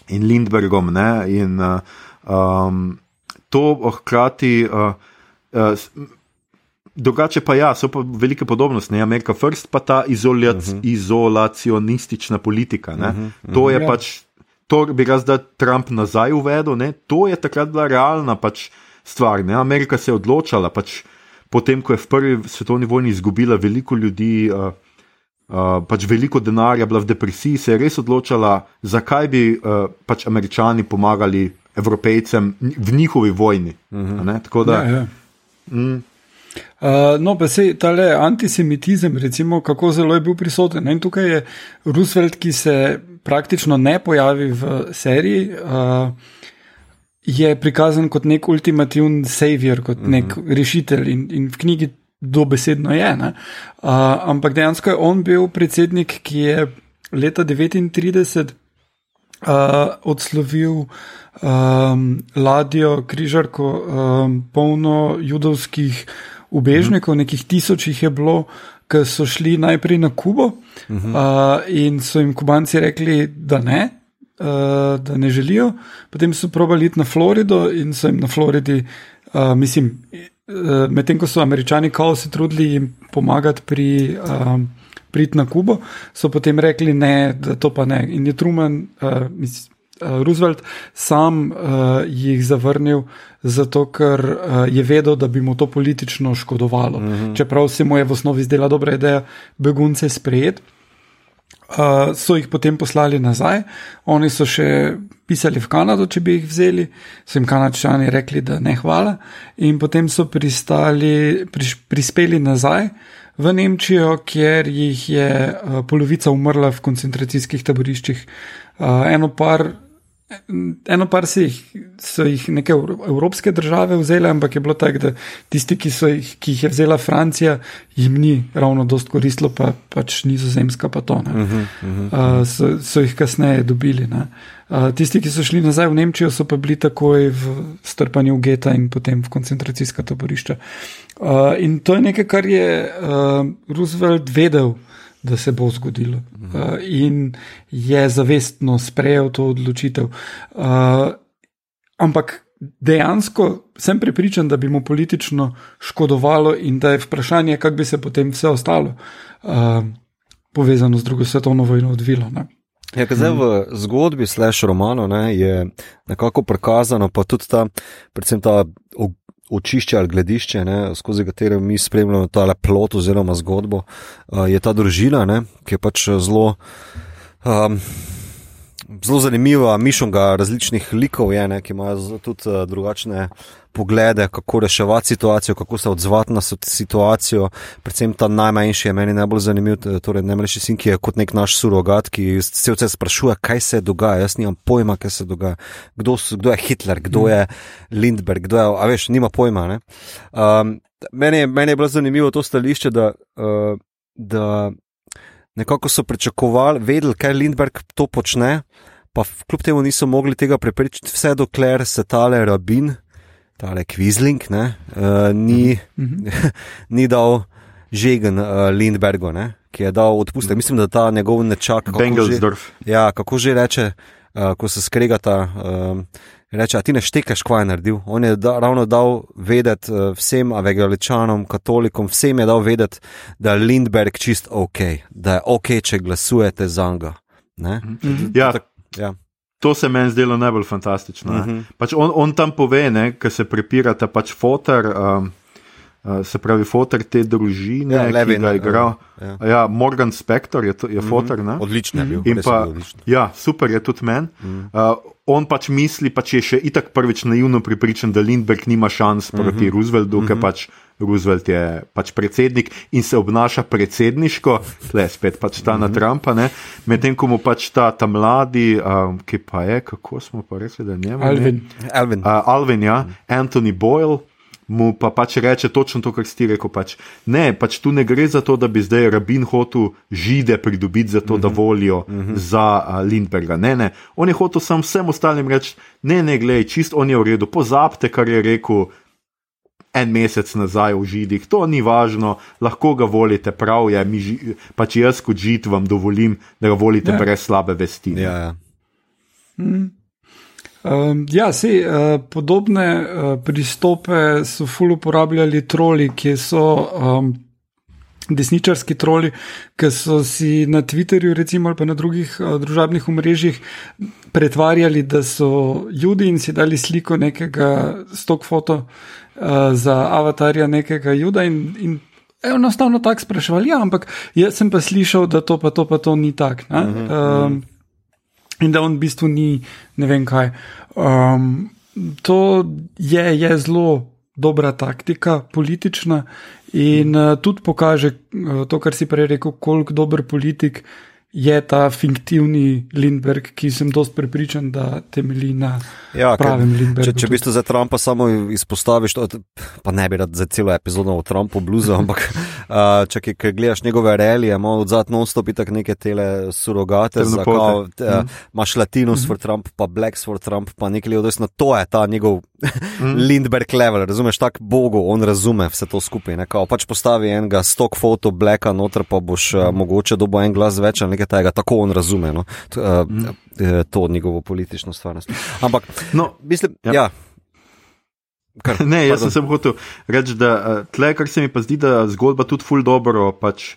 in Lindbergom. Ne, in, uh, um, to hkrati. Uh, uh, Drugače pa ja, so pa velike podobnosti. Ne? Amerika First pa ta izolac, uh -huh. izolacionistična politika. Uh -huh, uh -huh. To je ja. pač, to bi ga zdaj Trump nazaj uvedel, ne? to je takrat bila realna pač stvar. Ne? Amerika se je odločala, pač, potem ko je v prvi svetovni vojni izgubila veliko ljudi, uh, uh, pač veliko denarja, bila v depresiji, se je res odločala, zakaj bi uh, pač američani pomagali evropejcem v njihovi vojni. Uh -huh. Tako da. Ja, ja. Mm, Uh, no, pa se ta le antisemitizem, recimo, kako zelo je bil prisoten. In tukaj je Roosevelt, ki se praktično ne pojavi v seriji, uh, je prikazan kot nek ultimativen savior, kot mhm. -huh. nek rešitelj in, in v knjigi dobesedno je. Uh, ampak dejansko je on bil predsednik, ki je leta 1939 uh, odslovil. Um, ladjo, križarko, um, polno judovskih ubežnikov, nekih tisoč jih je bilo, ki so šli najprej na Kubo uh -huh. uh, in so jim kubanci rekli, da ne. Uh, da ne želijo, potem so probali iti na Florido in so jim na Floridi, uh, mislim, uh, medtem ko so američani kao se trudili jim pomagati pri uh, priti na Kubo, so potem rekli ne, da to pa ne. In je Truman, uh, mislim, Roosevelt sam uh, jih zavrnil, zato ker uh, je vedel, da bi mu to politično škodovalo. Mhm. -huh. Čeprav se mu je v osnovi zdela dobra ideja begunce sprejeti. Uh, so jih potem poslali nazaj, oni so še pisali v Kanado, če bi jih vzeli, so jim kanačani rekli, da ne hvala, in potem so pristali, priš, prispeli nazaj v Nemčijo, kjer jih je uh, polovica umrla v koncentracijskih taboriščih. Uh, eno par Eno par jih, so jih neke evropske države vzele, ampak je bilo tako, da tisti, ki, jih, ki jih je vzela Francija, jim ni ravno dost koristilo, pa pač nizozemska pa to. Uh -huh, uh -huh. uh, so, so jih kasneje dobili. Uh, tisti, ki so šli nazaj v Nemčijo, so pa bili takoj v strpanju v geta in potem v koncentracijska taborišča. Uh, in to je nekaj, kar je uh, Roosevelt vedel da se bo zgodilo. Mhm. Uh, in je zavestno sprejel to odločitev. Uh, ampak dejansko sem prepričan, da bi mu politično škodovalo in da je vprašanje, kako bi se potem vse ostalo uh, povezano z drugo svetovno vojno odvilo. Ne? Ja, zdaj v zgodbi, slash romano, ne, je nekako prikazano, pa tudi ta, predvsem ta očišče ali gledišče, ne, skozi katero mi spremljamo ta plot oziroma zgodbo, uh, je ta družina, ne, ki je pač zelo. Um, Zelo zanimiva mišljenja različnih likov, je, ne, ki imajo tudi uh, drugačne poglede, kako reševati situacijo, kako se odzvati na situacijo. Predvsem ta najmanjši je meni najbolj zanimiv, torej najmlajši sin, ki je kot nek naš surogat, ki se vse sprašuje, kaj se dogaja. Jaz nimam pojma, kaj se dogaja. Kdo, kdo je Hitler, kdo je Lindbergh, kdo je, a veš, nima pojma. Um, meni, meni je bilo zanimivo to stališče, da. Uh, da Nekako so pričakovali, vedeli, kaj Lindbergh to počne, pa kljub temu niso mogli tega prepričati, vse dokler se tale rabin, tale Kvizling, ne, uh, ni, mm -hmm. [LAUGHS] ni dal žegen uh, Lindbergu, ne, ki je dal odpust. Mm -hmm. Mislim, da ta njegov nečak. Bengelsdorf. Ja, kako že reče, uh, ko se skregata. Uh, Reče, a ti ne štekeš, kaj je naredil. On je da, ravno dal vedeti uh, vsem evangeličanom, katolikom, vsem je dal vedeti, da je Lindbergh čist ok, da je ok, če glasujete za njega. -hmm. Ja, ja. To se meni zdelo najbolj fantastično. Uh mhm. -huh. pač on, on tam pove, da se prepirata pač fotor. Um, se pravi, fotor te družine, ja, Levin, ki ga je igral. Uh, ja. Ja, Morgan Spector je, je mm -hmm. fotor. Odličen je bil. Pa, ja, super je tudi meni. Mm -hmm. uh, on pač misli, pač je še itak prvič naivno pripričan, da Lindbergh nima šans proti mm -hmm. Rooseveltu, mm -hmm. ker pač Roosevelt je pač predsednik in se obnaša predsedniško, le spet pač ta mm -hmm. na mhm. Trumpa. Medtem ko mu pač ta, ta mladi, um, ki pa je, kako smo pa rekli, da je njemu. Alvin. Alvin. Uh, Alvin, ja, mm -hmm. Anthony Boyle mu pa pač reče točno to, kar si ti rekel. Pač, ne, pač tu ne gre za to, da bi zdaj rabin hotel žide pridobiti za to, mm -hmm. da mhm. volijo mm -hmm. za uh, Lindberga. Ne, ne, on je hotel sam vsem ostalim reči: ne, ne, gledaj, čist on je v redu, pozabite, kar je rekel. En mesec nazaj v židih, to ni važno, lahko ga volite, prav je, ži, pač jaz kot žid vam dovolim, da ga volite ja. brez slabe vesti. Ja, ja. Mm. Um, ja, se, uh, podobne uh, pristope so ful uporabljali troli, ki so um, desničarski troli, ki so si na Twitterju recimo, ali pa na drugih uh, družabnih omrežjih pretvarjali, da so ljudi in si dali sliko nekega stok foto uh, za avatarja nekega juda in, in enostavno tako spraševali. Ja, ampak jaz sem pa slišal, da to pa to pa to ni tako. Uh -huh, um, uh -huh in da on v bistvu ni ne vem kaj. Um, to je, je zelo dobra taktika, politična in uh, tudi pokaže uh, to, kar si prej rekel, koliko dober politik je ta fiktivni Lindbergh, ki sem dost prepričan, da temelji na ja, pravem Lindberghu. Če, če bi se za Trumpa samo izpostaviš, to, pa ne bi rad za celo epizodo o Trumpu bluzu, ampak [LAUGHS] uh, če ki, ki gledaš njegove relije, ima od zadnja non-stop tako neke tele surogate, te, uh, mm. imaš Latinus mm. for Trump, pa Blacks for Trump, pa nekaj odvisno, to je ta njegov mm. Lindbergh level, razumeš, tak Bogu, on razume vse to skupaj, ne, kao, pač postavi enega stock foto Blacka noter, pa boš uh, mogoče dobo en glas več, ali nekaj tega, tako on razume no? T, uh, mm. to njegovo politično stvarnost. Ampak, no, mislim, ja. ja. Kar, [LAUGHS] ne, jaz sem hotel reči, da tle, kar se mi pa zdi, da zgodba tudi ful dobro pač,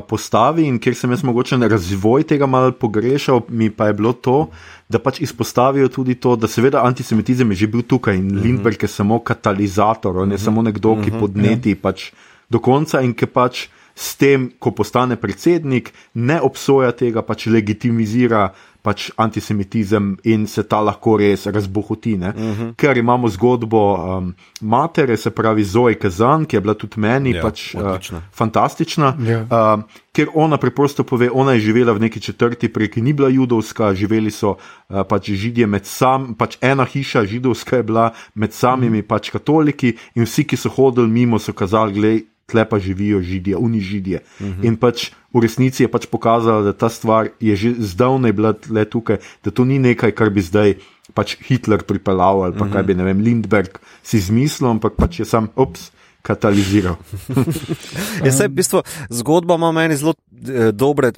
postavi in ker sem jaz mogoče razvoj tega mal pogrešal, mi pa je bilo to, da pač izpostavijo tudi to, da seveda antisemitizem je že bil tukaj in mm -hmm. Lindbergh je samo katalizator, ne mm -hmm. samo nekdo, ki mm -hmm. podneti ja. pač do konca in ki pač s tem, ko postane predsednik, ne obsoja tega, pač legitimizira pač antisemitizem in se ta lahko res razbohoti. Uh mhm. -huh. Ker imamo zgodbo um, matere, se pravi Zoe Kazan, ki je bila tudi meni ja, pač, uh, fantastična. Ja. Uh, ker ona preprosto pove, ona je živela v neki četrti, preki ni bila judovska, živeli so uh, pač židije med sami, pač ena hiša židovska je bila med samimi uh -huh. pač katoliki in vsi, ki so hodili mimo, so kazali, gledaj tle pa živijo židije, unižidije. Uh mhm. -huh. In pač v resnici je pač pokazala, da ta stvar je že zdavnaj bila tle tukaj, da to ni nekaj, kar bi zdaj pač Hitler pripeljal ali pa uh -huh. kaj mhm. bi, ne vem, Lindbergh si izmislil, ampak pač je sam, ups. Kataliziral. [LAUGHS] [LAUGHS] Jaz se v bistvu zgodba ima meni zelo eh, dobre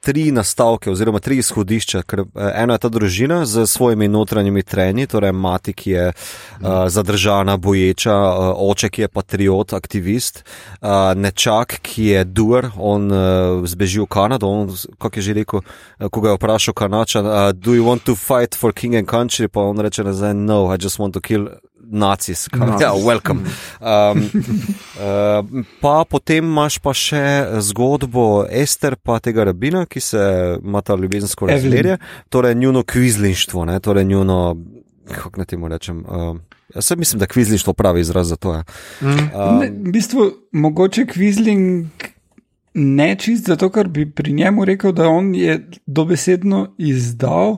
tri nastavke, oziroma tri izhodišča. Ker, eh, eno je ta družina z svojimi notranjimi trenji, torej mati, ki je uh, zadržana, boječa, uh, oče, ki je patriot, aktivist, uh, nečak, ki je duer, on uh, zbeži v Kanado. On, kako je že rekel, ko ga je vprašal Kanača, uh, do you want to fight for king and country? Pa on reče nazaj, no, I just want to kill nacis, ja, welcome. Um, uh, pa potem imaš pa še zgodbo Ester, pa tega rabina, ki se ima ta ljubezensko razmerje, torej njuno kvizlinštvo, ne, torej njuno, kako naj temu rečem. Uh, Jaz mislim, da kvizlinštvo pravi izraz za to. Ja. Mm. Um, ne, v bistvu, mogoče kvizling ne čist zato, ker bi pri njemu rekel, da on je dobesedno izdal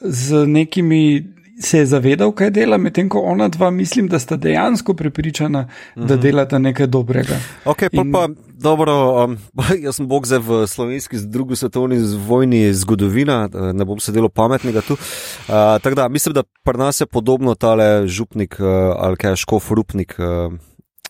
z nekimi se je zavedal, kaj dela, medtem ko ona dva, mislim, da sta dejansko prepričana, mm -hmm. da mhm. delata nekaj dobrega. Ok, pa, In... pa dobro, um, [LAUGHS] jaz sem bog zdaj v slovenski, drugi svetovni vojni zgodovina, ne bom sedel pametnega tu. Uh, Tako da mislim, da pri nas je podobno tale župnik uh, ali kaj škof rupnik. Uh,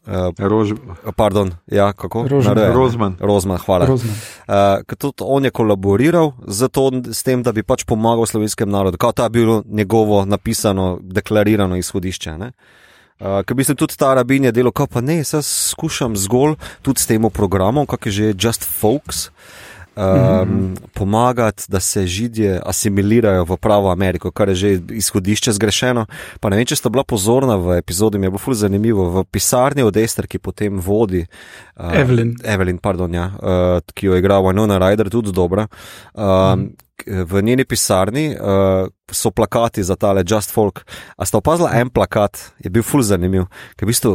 Uh, Rož... Pardon, ja, kako? Rozman. Rozman, hvala. Rozman. Uh, tudi on je kolaboriral to, s tem, da bi pač pomagal slovenskem narodu. Kao ta je bilo njegovo napisano, deklarirano izhodišče. Uh, Ker bi se tudi ta rabin je delo, pa ne, jaz skušam zgolj tudi s tem programom, kak je že Just Folks. Uh, um, pomagati, da se židije asimilirajo v pravo Ameriko, kar je že izhodišče zgrešeno. Pa ne vem, če ste bila pozorna v epizodi, mi je bilo fully zanimivo. V pisarni od Ester, ki potem vodi uh, Evelyn, Evelyn pardon, ja, uh, ki jo igra Winona Ryder, tudi dobra. Um, mm. V njeni pisarni uh, so plakati za tale Just Folk. A ste opazili en plakat, je bil fully zanimiv, ker v bistvu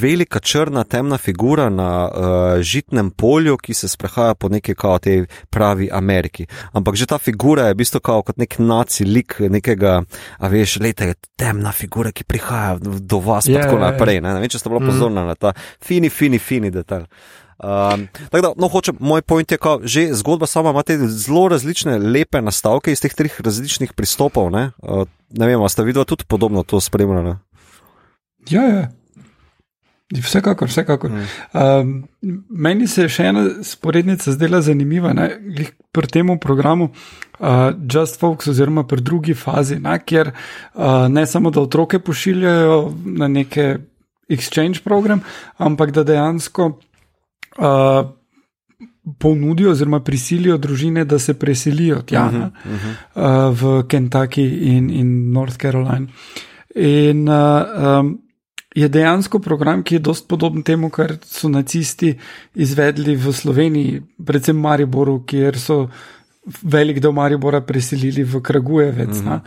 velika črna temna figura na uh, žitnem polju, ki se sprehaja po neki kao tej pravi Ameriki. Ampak že ta figura je v bistvu kot nek naci lik nekega, a veš, leta je temna figura, ki prihaja do vas in yeah, tako naprej. Ne? ne vem, če ste bila mm. pozorna na ta fini, fini, fini detalj. Um, tako da, no, hočem, moj point je, da že zgodba sama ima te zelo različne, lepe nastavke iz teh treh različnih pristopov. Ne, uh, ne vem, ste videli tudi podobno to spremljanje? Ja, ja. Vsekakor, vsekakor. Um, meni se je še ena sporednica zdela zanimiva ne, pri tem programu uh, Just Folks, oziroma pri drugi fazi, ne, kjer uh, ne samo da otroke pošiljajo na neke exchange program, ampak da dejansko uh, ponudijo oziroma prisilijo družine, da se preselijo tja uh -huh, uh -huh. Uh, v Kentucky in, in North Carolina. In uh, um, je dejansko program, ki je dosti podoben temu, kar so nacisti izvedli v Sloveniji, predvsem v Mariboru, kjer so velik del Maribora preselili v Kragujevec. Mm -hmm.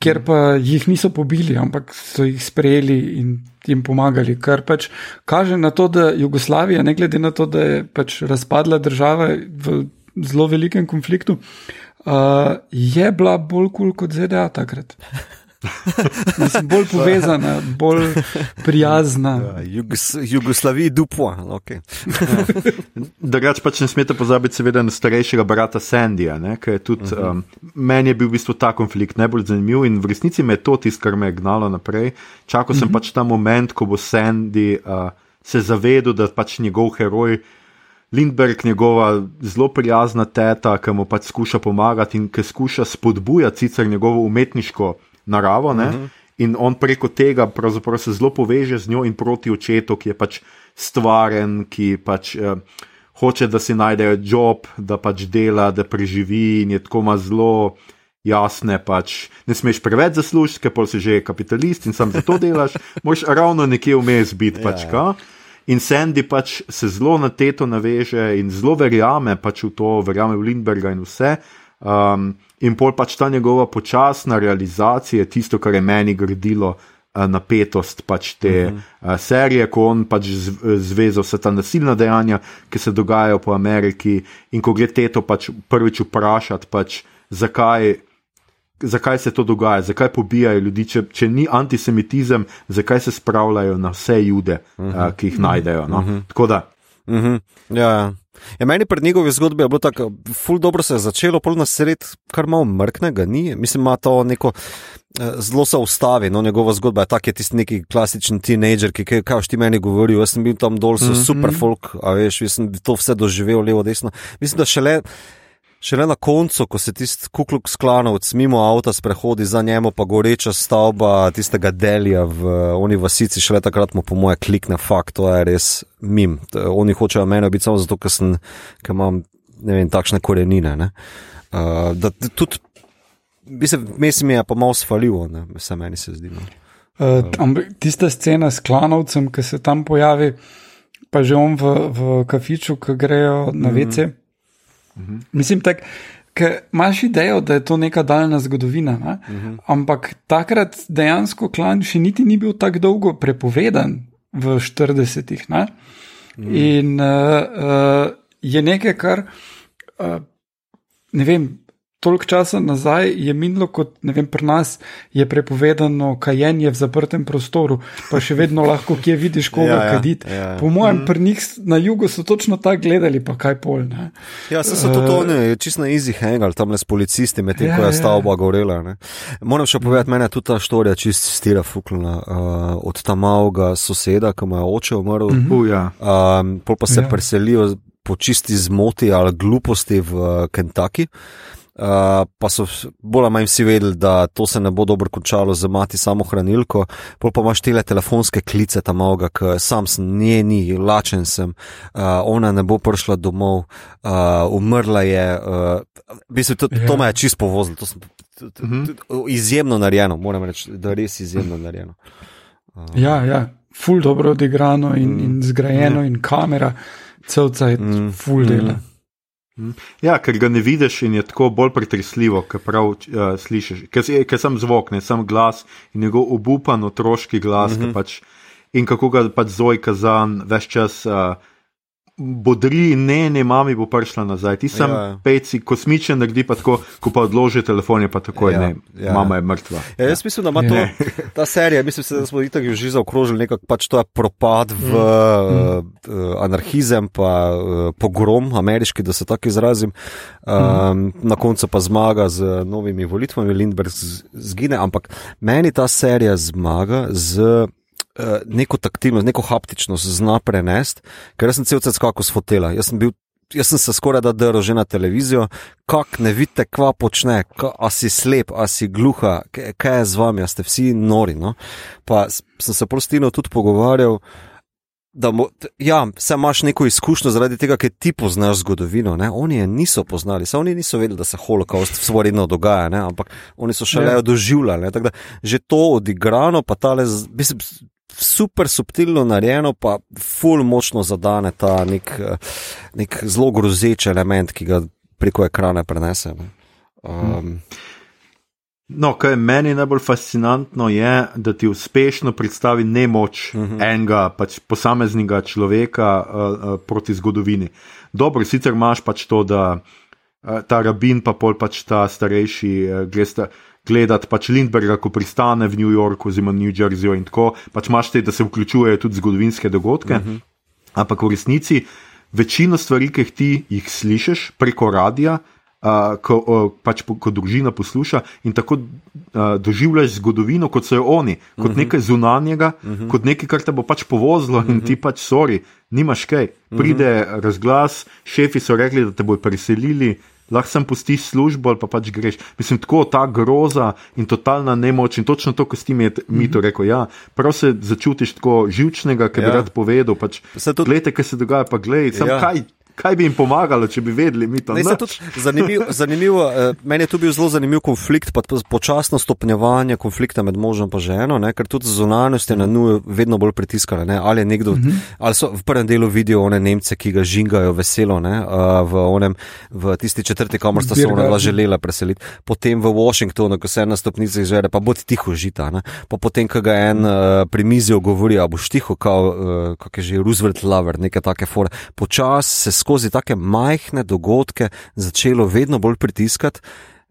Ker pa jih niso pobili, ampak so jih sprejeli in jim pomagali, kar pač kaže na to, da Jugoslavija, ne glede na to, da je pač razpadla država v zelo velikem konfliktu, uh, je bila bolj kul cool kot ZDA takrat. [LAUGHS] Mislim, bolj povezana, bolj prijazna. Ja, Jugos Jugoslaviji dupo. Okay. Drugač pač ne smete pozabiti, seveda, na starejšega brata Sandija. Tudi, uh -huh. um, meni je bil v bistvu ta konflikt najbolj zanimiv in v resnici me je to tisto, kar me je gnalo naprej. Čakal sem uh mhm. -huh. pač ta moment, ko bo Sandy uh, se zavedel, da pač njegov heroj. Lindbergh, njegova zelo prijazna teta, ki mu pač skuša pomagati in ki skuša spodbujati sicer njegovo umetniško naravo. Uh mhm. -huh. In on preko tega se zelo poveže z njo in proti očetu, ki je pač stvaren, ki pač eh, hoče, da si najdejo job, da pač dela, da preživi in je tako ima zelo. Jasne, pač ne smeš preveč zaslužiti, ker si že kapitalist in sam za to delaš, [LAUGHS] moš ravno nekje vmes biti. Pač, ja, ja. In Sandy pač se zelo na teto naveže in zelo verjame pač v to, verjame v Lindberga in vse. Um, in pol pač ta njegova počasna realizacija, tisto, kar je meni gradilo uh, napetost pač te uh -huh. uh, serije, ko on pač zvezo vse ta nasilna dejanja, ki se dogajajo po Ameriki, in ko gre te to pač prvič vprašati, pač, zakaj. Zakaj se to dogaja, zakaj pobijajo ljudi, če, če ni antisemitizem, zakaj se spravljajo na vse jude, uh -huh. uh, ki jih najdejo. No? Uh -huh. Tako da. Uh -huh. ja, ja. Meni pred njegovi zgodbi je bilo tako, ful dobro se je začelo, pol na sred, kar malo mrknega ni. Mislim, ima to neko. Eh, zelo se ustavi, no, njegova zgodba je tako, tisti neki klasični teenager, ki je, kaj ti meni govoril. Jaz sem bil tam dol, so mm -hmm. super folk, a veš, jaz sem to vse doživel, levo, desno. Mislim, da šele. Šele na koncu, ko se tisti kukluk sklanovc mimo avta sprehodi za njemu, pa goreča stavba tistega delja v oni vasici, šele takrat mu po moje klikne fakt, to je res mim. Oni hočejo mene biti samo zato, ker, sem, ker imam vem, takšne korenine. Uh, da, tudi, mislim, mislim, je pa malo svaljivo, vse meni se zdi. No. Uh, tista scena s klanovcem, ki se tam pojavi, pa že on v, v kafiču, ki grejo na mm -hmm. Vece. -hmm. Mislim, da imaš idejo, da je to neka daljna zgodovina, ne? mm -hmm. ampak takrat dejansko klan še niti ni bil tako dolgo prepovedan v 40-ih. Ne? Mm -hmm. In uh, uh, je nekaj, kar uh, ne vem toliko časa nazaj je minilo, kot ne vem, pri nas je prepovedano kajenje v zaprtem prostoru, pa še vedno [LAUGHS] lahko kje vidiš, koga ja, ja, kaditi. Ja, ja. Po mojem, mm. pri njih na jugu so točno tako gledali, pa kaj pol. Ne. Ja, se so to uh, ne, čisto na easy hangal, tam le s policisti, medtem ja, ko je ja. stavba gorela. Ne. Moram še povedati, mene tudi ta štorija čist stira fuklina uh, od tam malega soseda, ki mu je oče umrl. Mm -hmm. uh, um, pol pa se ja. preselijo po čisti zmoti ali gluposti v uh, Kentucky. Uh, pa so bolj ali manj vsi vedeli, da to se ne bo dobro končalo z mati samo hranilko. Pol pa imaš tele telefonske klice tam avga, ker sam sem nje ni, lačen sem, uh, ona ne bo prišla domov, uh, umrla je. Uh, mislim, to, to ja. me je čisto povozilo, to sem mhm. izjemno narejeno, moram reči, da je res izjemno narejeno. Uh, ja, ja, ful dobro odigrano in, in zgrajeno mm. in kamera, celca je mm. ful dela. Mm. Ja, ker ga ne vidiš in je tako bolj pretresljivo, ker prav uh, slišiš. Ker, ker sem zvok, ne sem glas in njegov obupan otroški glas. Mm -hmm. pač, in kako ga pač zoj kazan, več čas. Uh, bodri, ne, ne, mami bo prišla nazaj. Ti sem ja, peci, kosmičen, naredi pa tako, ko pa odloži telefon, je pa tako, ja, ne, ja. mama je mrtva. Ja, jaz mislim, da ima to, ta serija, mislim, da smo jih tako že zaokrožili, nekako pač to je propad v mm. uh, anarhizem, pa uh, pogrom ameriški, da se tako izrazim. Um, mm. Na koncu pa zmaga z novimi volitvami, Lindbergh zgine, ampak meni ta serija zmaga z neko taktilnost, neko haptičnost zna prenesti, ker sem cel cel skakal s fotela. Jaz sem bil. Jaz sem se skoraj da drl že na televizijo, kako ne vidite, kva počne, a si slep, a si gluha, kaj je z vami, a ste vsi nori. No? Pa sem se prostino tudi pogovarjal, mo, ja, se imaš neko izkušnjo zaradi tega, ker ti poznaš zgodovino. Ne? Oni je niso poznali, samo oni niso vedeli, da se holokaust svoredno dogaja, ne? ampak oni so šele ja. doživljali. Da že to odigrano, pa tale, mislim, super subtilno narejeno, pa ful močno zadane ta nek, nek zelo grozeč element, ki ga preko ekrana prenese. Um, No, kar je meni najbolj fascinantno, je, da ti uspešno predstavi nemoč uh mhm. -huh. enega pač posameznega človeka uh, uh, proti zgodovini. Dobro, sicer imaš pač to, da uh, ta rabin, pa pol pač ta starejši, uh, gleda, gledati pač Lindberga, ko pristane v New Yorku, oziroma New Jerseyju in tako, pač imaš te, da se vključujejo tudi zgodovinske dogodke. Uh mhm. -huh. Ampak v resnici večino stvari, ki ti jih slišiš preko radia, uh, ko, uh, pač po, ko družina posluša in tako uh, doživljaš zgodovino, kot so jo oni, kot uh mhm. -huh. nekaj zunanjega, uh mhm. -huh. kot nekaj, kar te bo pač povozilo uh -huh. in ti pač sori, nimaš kaj. Pride uh -huh. razglas, šefi so rekli, da te bodo preselili. Lahko sem pustiš službo ali pa pač greš. Mislim, tako ta groza in totalna nemoč in točno to, kar si mi, mi to rekel. Ja, prav se začutiš tako živčnega, ja. bi rad povedal. Pač, tudi... Glej, kaj se dogaja, pa glej, sem ja. kaj kaj bi jim pomagalo, če bi vedeli, mi to ne znamo. Zanimiv, zanimiv, eh, meni je tu bil zelo zanimiv konflikt, pa počasno stopnjevanje konflikta med možem in ženo, ne, ker tudi zunanjost je na nuju vedno bolj pritiskala. Ne, ali, nekdo, uh mhm. -huh. ali so v prvem delu vidijo one Nemce, ki ga žingajo veselo ne, v, onem, v tisti četrti, kamor sta se ona želela preseliti, potem v Washingtonu, ko se na stopnicah žere, pa bodi tiho žita. Ne, pa potem, ko ga en uh, pri mizi ogovori, a boš tiho, kot uh, je že Roosevelt Lover, neke take fore. Počas se skozi take majhne dogodke začelo vedno bolj pritiskati,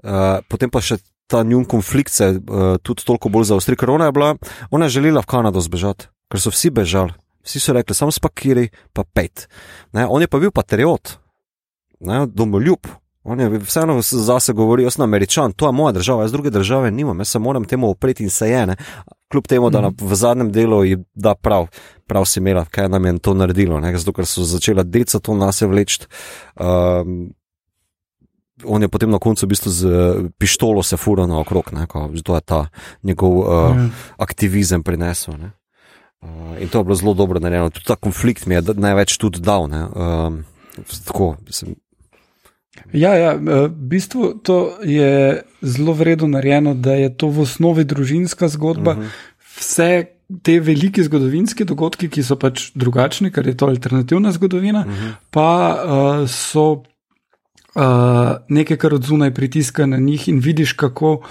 uh, potem pa še ta njun konflikt se uh, tudi toliko bolj zaostri, ker ona je bila, ona je želela v Kanado zbežati, ker so vsi bežali. Vsi so rekli, samo spakiri, pa pet. Ne, on je pa bil patriot, ne, domoljub. On je vseeno zase govoril, jaz sem američan, to je moja država, jaz druge države nimam, jaz se moram temu opreti in se je. Ne kljub temu, da mm. v zadnjem delu je da prav, prav si imela, kaj nam je to naredilo, ne? zato ker so začela deca to nas je vleči. Um, On je potem na koncu v bistvu z pištolo se fura na okrog, to je ta njegov uh, mm. aktivizem prinesel. Uh, in to je bilo zelo dobro narejeno. Tudi ta konflikt mi je največ tudi dal. Um, tako, sem... Ja, ja, v bistvu to je zelo vredno narejeno, da je to v osnovi družinska zgodba. Uh mhm. -huh. Vse te velike zgodovinske dogodke, ki so pač drugačni, ker je to alternativna zgodovina, uh mhm. -huh. pa uh, so uh, nekaj, kar od zunaj pritiska na njih in vidiš, kako.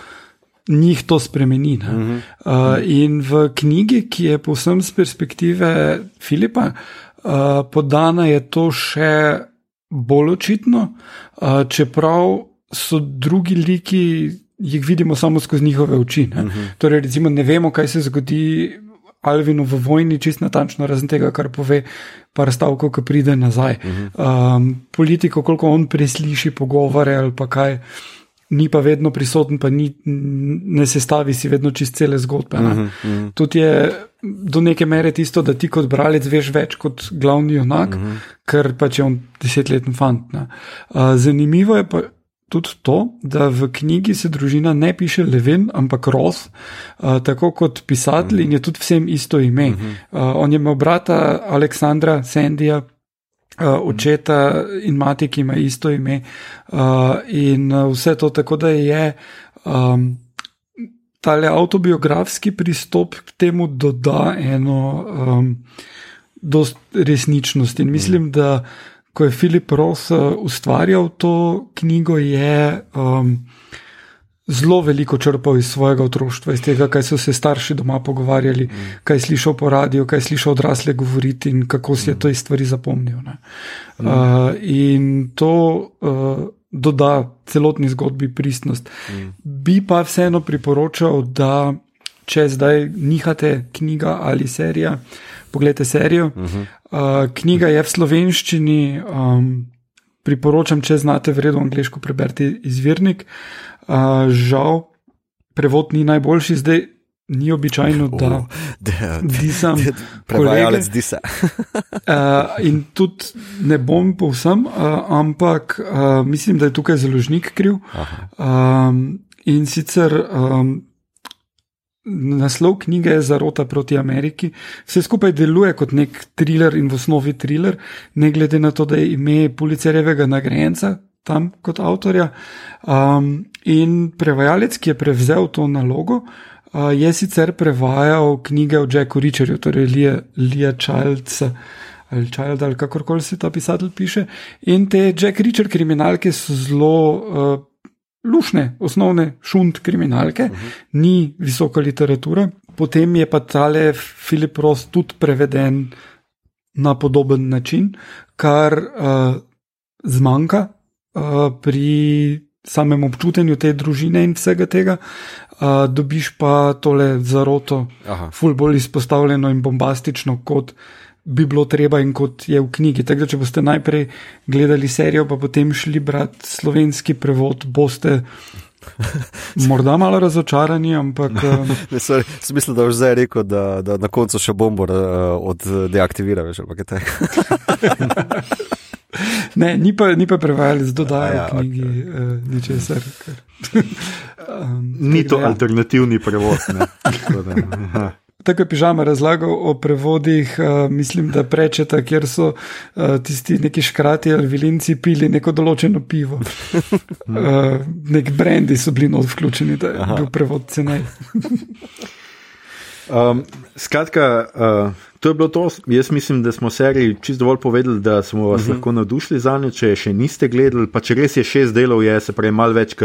Njih to spremeni. Uh -huh. uh, in v knjigi, ki je povsem z perspektive Filipa, uh, podana je to še bolj očitno, uh, čeprav so drugi liki, jih vidimo samo skozi njihove oči. Ne? Uh mhm. -huh. Torej, recimo, ne vemo, kaj se zgodi Alvinu v vojni, čist natančno, razen tega, kar pove par stavkov, ki pride nazaj. Uh -huh. um, politiko, koliko on presliši pogovore ali pa kaj. Ni pa vedno prisoten, pa ni, ne sestavi si vedno čist cele zgodbe. Uh -huh, uh -huh. Tudi je do neke mere tisto, da ti kot bralec veš več kot glavni junak, uh -huh. ker pač je on desetletni fant. Uh, zanimivo je pa tudi to, da v knjigi se družina ne piše Levin, ampak Roth, uh, tako kot pisatelj uh -huh. in je tudi vsem isto ime. Uh -huh. uh, on je imel brata Aleksandra Sandija. Uh, očeta in mati, ki ima isto ime, uh, in vse to, tako da je um, ta autobiografski pristop k temu doda eno um, resničnost. In mislim, da ko je Filip Ross uh, ustvarjal to knjigo, je um, zelo veliko črpal iz svojega otroštva, iz tega, kaj so se starši doma pogovarjali, mm. kaj je slišal po radiju, kaj je slišal odrasle govoriti in kako si je to iz stvari zapomnil. Mm. Uh, in to. Uh, doda celotni zgodbi pristnost. Mm. Bi pa vseeno priporočal, da če zdaj nihate knjiga ali serija, pogledajte serijo. Mm -hmm. uh, knjiga je v slovenščini, um, priporočam, če znate vredno angliško preberti izvirnik. Uh, žal, prevod ni najboljši zdaj. Ni običajno, da disam. Prevajalec disa. uh, [LAUGHS] in tudi ne bom povsem, uh, ampak uh, mislim, da je tukaj založnik kriv. Um, in sicer. Um, Naslov knjige je Zarota proti Ameriki. Vse skupaj deluje kot nek thriller in v osnovi thriller, ne glede na to, da je ime policerjevega nagrajenca tam kot avtorja. Um, in prevajalec, ki je prevzel to nalogo, uh, je sicer prevajal knjige o Jacku Richardu, torej Lija Childsa. Ali Child, ali kakorkoli se ta pisatelj piše. In te Jack Richard kriminalke so zelo uh, lušne, osnovne šunt kriminalke, uh -huh. ni visoka literatura. Potem je pa tale Filip Ross tudi preveden na podoben način, kar uh, zmanjka uh, pri samem občutenju te družine in vsega tega. Uh, dobiš pa tole zaroto, ful bolj izpostavljeno in bombastično kot bi bilo treba in kot je v knjigi. Tako da, če boste najprej gledali serijo, pa potem šli brati slovenski prevod, boste. [LAUGHS] Morda malo razočarani, ampak. Um... Sem mislil, da boš zdaj rekel, da, da na koncu še bombo uh, oddeaktiviraš. [LAUGHS] ne, ni pa, pa prevajali z dodajo ja, knjigi, okay. uh, ničesar. [LAUGHS] um, ni to ja. alternativni prevod. Tako je pižama razlagal o prevodih, uh, mislim, da prečeta, kjer so uh, tisti neki škrati ali vilinci pili neko določeno pivo. [LAUGHS] Uh, nek brendi so bili not vključeni, da je Aha. bil prevod cenej. [LAUGHS] um, skratka, uh, to je bilo to. Jaz mislim, da smo seriji čist dovolj povedali, da smo vas uh mhm. -huh. lahko navdušili za njo. Če še niste gledali, pa če res je šest delov, je se pravi malo več,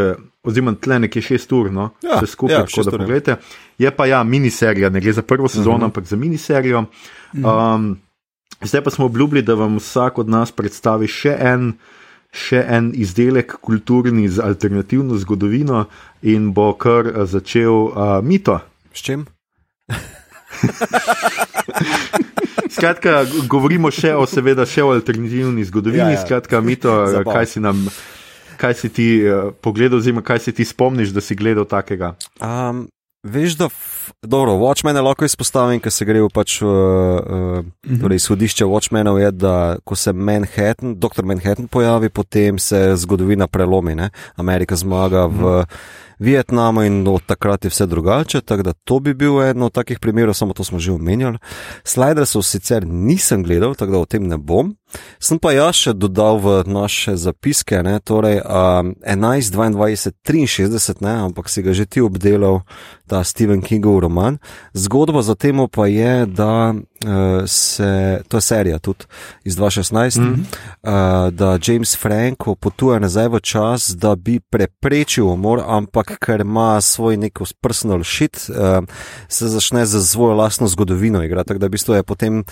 oziroma tle nekje šest ur, no, ja, vse skupaj, ja, tako da pogledate. Je pa ja, miniserija, ne gre za prvo sezono, uh mhm. -huh. ampak za miniserijo. Um, zdaj pa smo obljubili, da vam vsak od nas predstavi še en. Še en izdelek kulturni z alternativno zgodovino, in bo kar začel uh, mito. S čim? [LAUGHS] Skratka, govorimo še o, seveda, še o alternativni zgodovini. Ja, ja. Skratka, mito, kaj si nam, kaj si ti uh, pogledal, oziroma kaj si ti spomniš, da si gledal takega? Um, veš, da dobro, Watchmen lahko izpostavim, ker se gre v pač, uh, uh, torej izhodišče Watchmenov je, da ko se Manhattan, doktor Manhattan pojavi, potem se zgodovina prelomi, ne? Amerika zmaga v. Mhm. Vietnamu in od takrat je vse drugače, tako da to bi bil eno od takih primerov, samo to smo že omenjali. Slidersov sicer nisem gledal, tako da o tem ne bom. Sem pa jaz še dodal v naše zapiske, ne, torej um, 11, 22, 63, ne, ampak si ga že ti obdelal, ta Stephen Kingov roman. Zgodba za tem pa je, da se, to je serija tudi iz 2016, mm -hmm. uh, da James Franco potuje nazaj v čas, da bi preprečil umor, ampak ker ima svoj nek personal shit, uh, se začne za svojo lastno zgodovino igrati. Tako da v bistvu je potem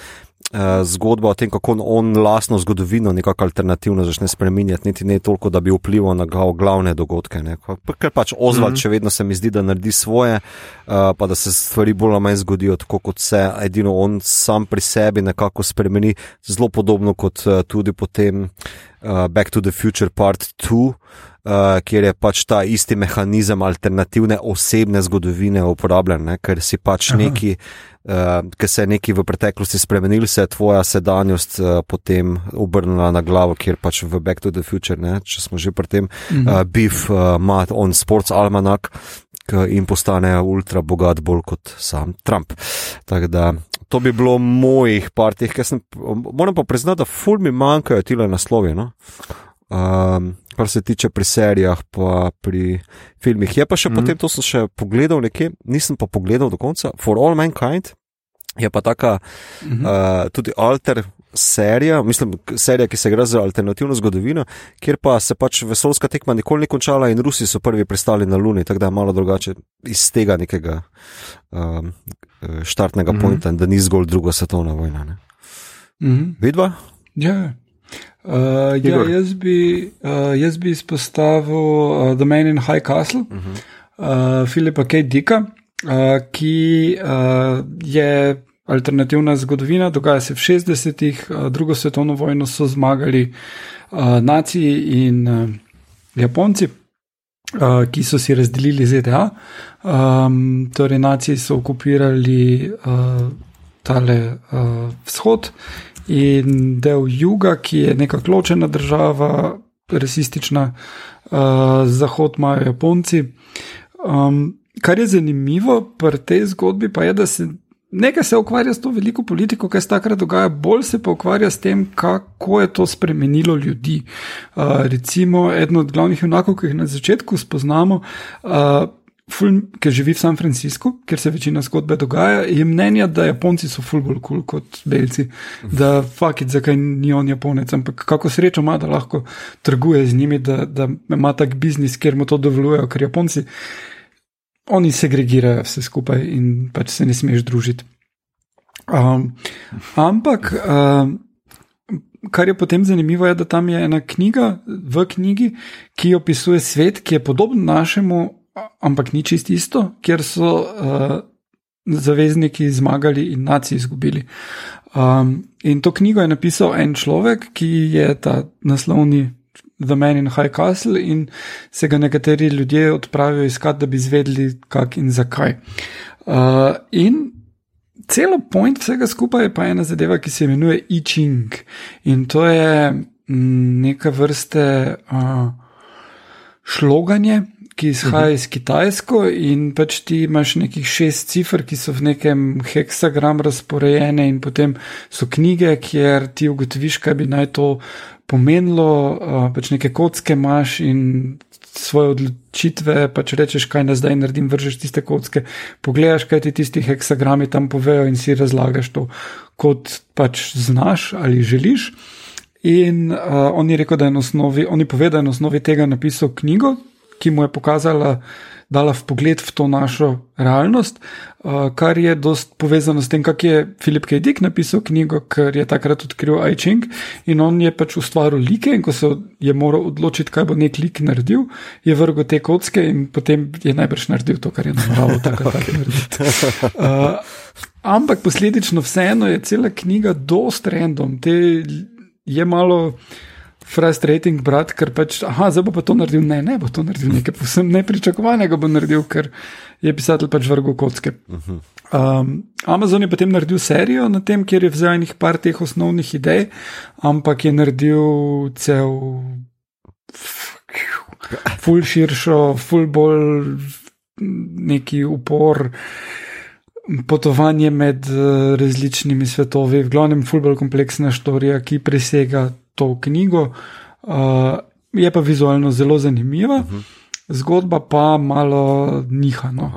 uh, zgodba o tem, kako on lastno zgodovino nekako alternativno začne spremenjati, niti ne toliko, da bi vplival na glavne dogodke. Ne. Ker pač Ozval, mm -hmm. če vedno se mi zdi, da naredi svoje, uh, pa da se stvari bolj ali manj zgodijo tako, kot se edino on sam pri sebi nekako spremeni, zelo podobno kot uh, tudi potem uh, Back to the Future Part 2. Uh, kjer je pač ta isti mehanizem alternativne osebne zgodovine uporabljen, ne? ker si pač Aha. neki, uh, ki se je neki v preteklosti spremenil, se je tvoja sedanjost uh, potem obrnila na glavo, kjer pač v Back to the Future, ne? če smo že pri tem, mhm. uh, Beef uh, ima on Sports Almanac in postane ultra bogat, bolj kot sam Trump. Tako da to bi bilo mojih partih, ker sem, moram pa priznati, da ful mi manjkajo tile naslovi. No? Um, kar se tiče pri serijah, pa pri filmih. Je pa še mm. potem, to sem še pogledal nekje, nisem pa pogledal do konca. For All Mankind je pa taka mm -hmm. uh, tudi alter serija, mislim, serija, ki se igra za alternativno zgodovino, kjer pa se pač vesoljska tekma nikoli ni končala in Rusi so prvi pristali na Luni, tako da je malo drugače iz tega nekega um, štartnega mm -hmm. pointa, da ni zgolj druga svetovna vojna. Mm -hmm. Vidva? Ja. Uh, ja, jaz, bi, uh, jaz bi izpostavil uh, The Man in High Castle, uh -huh. uh, Filipa K. Dicka, uh, ki uh, je alternativna zgodovina, dogaja se v 60-ih, uh, drugo svetovno vojno so zmagali uh, naciji in uh, Japonci. Uh, ki so si razdelili ZDA. Um, torej, naciji so okupirali uh, tale uh, vzhod in del juga, ki je neka ločena država, rasistična, uh, zahod imajo Japonci. Um, kar je zanimivo pri tej zgodbi, pa je, da se nekaj se ukvarja s to veliko politiko, kaj se takrat dogaja, bolj se pa ukvarja s tem, kako je to spremenilo ljudi. Uh, recimo, eden od glavnih junakov, ki jih na začetku spoznamo. Uh, Ful, ki živi v San Franciscu, kjer se večina zgodbe dogaja, je mnenja, da Japonci so ful bolj kul cool kot Belci, da fakit, zakaj ni on Japonec, ampak kako srečo ima, da lahko trguje z njimi, da, da ima tak biznis, kjer mu to dovoljujejo, ker Japonci, oni segregirajo vse skupaj in pač se ne smeš družiti. Um, ampak, um, kar je potem zanimivo, je, da tam je ena knjiga v knjigi, ki opisuje svet, ki je podoben našemu ampak ni čist isto, ker so uh, zavezniki zmagali in naci izgubili. Um, in to knjigo je napisal en človek, ki je ta naslovni The Man in High Castle, in se ga nekateri ljudje odpravijo iskat, da bi izvedeli, kak in zakaj. Uh, in celo point vsega skupaj je pa ena zadeva, ki se imenuje I Ching. In to je mm, neka vrste uh, šloganje ki izhaja iz Kitajsko, in pač ti imaš nekih šest cifr, ki so v nekem heksagramu razporejene, in potem so knjige, kjer ti ugotoviš, kaj bi naj to pomenilo, pač neke kocke imaš in svoje odločitve, pač rečeš, kaj naj zdaj naredim, vržeš tiste kocke, pogledaš, kaj ti tisti heksagrami tam povejo in si razlagaš to, kot pač znaš ali želiš. In uh, on je rekel, da je na osnovi, on je povedal, da je na osnovi tega napisal knjigo, ki mu je pokazala, dala v pogled v to našo realnost, uh, kar je dost povezano s tem, kako je Filip K. Dick napisal knjigo, ker je takrat odkril iChing in on je pač ustvaril like in ko se je moral odločiti, kaj bo nek lik naredil, je vrgel te kocke in potem je najbrž naredil to, kar je nameraval tako [LAUGHS] okay. narediti. Uh, ampak posledično vseeno je cela knjiga dost random, te je malo frustrating, brat, ker pač, ah, zdaj bo pa to naredil, ne, ne bo to naredil, nekaj posebno nepričakovanega bo naredil, ker je pisatelj pač vrgel kocke. Um, Amazon je potem naredil serijo na tem, kjer je vzel enih par teh osnovnih idej, ampak je naredil cel. Ful širšo, ful bolj neki upor, potovanje med uh, različnimi svetovi, v glavnem, ful bolj kompleksna štorija, ki presega to knjigo, uh, je pa vizualno zelo zanimiva, uh -huh. zgodba pa malo nihano.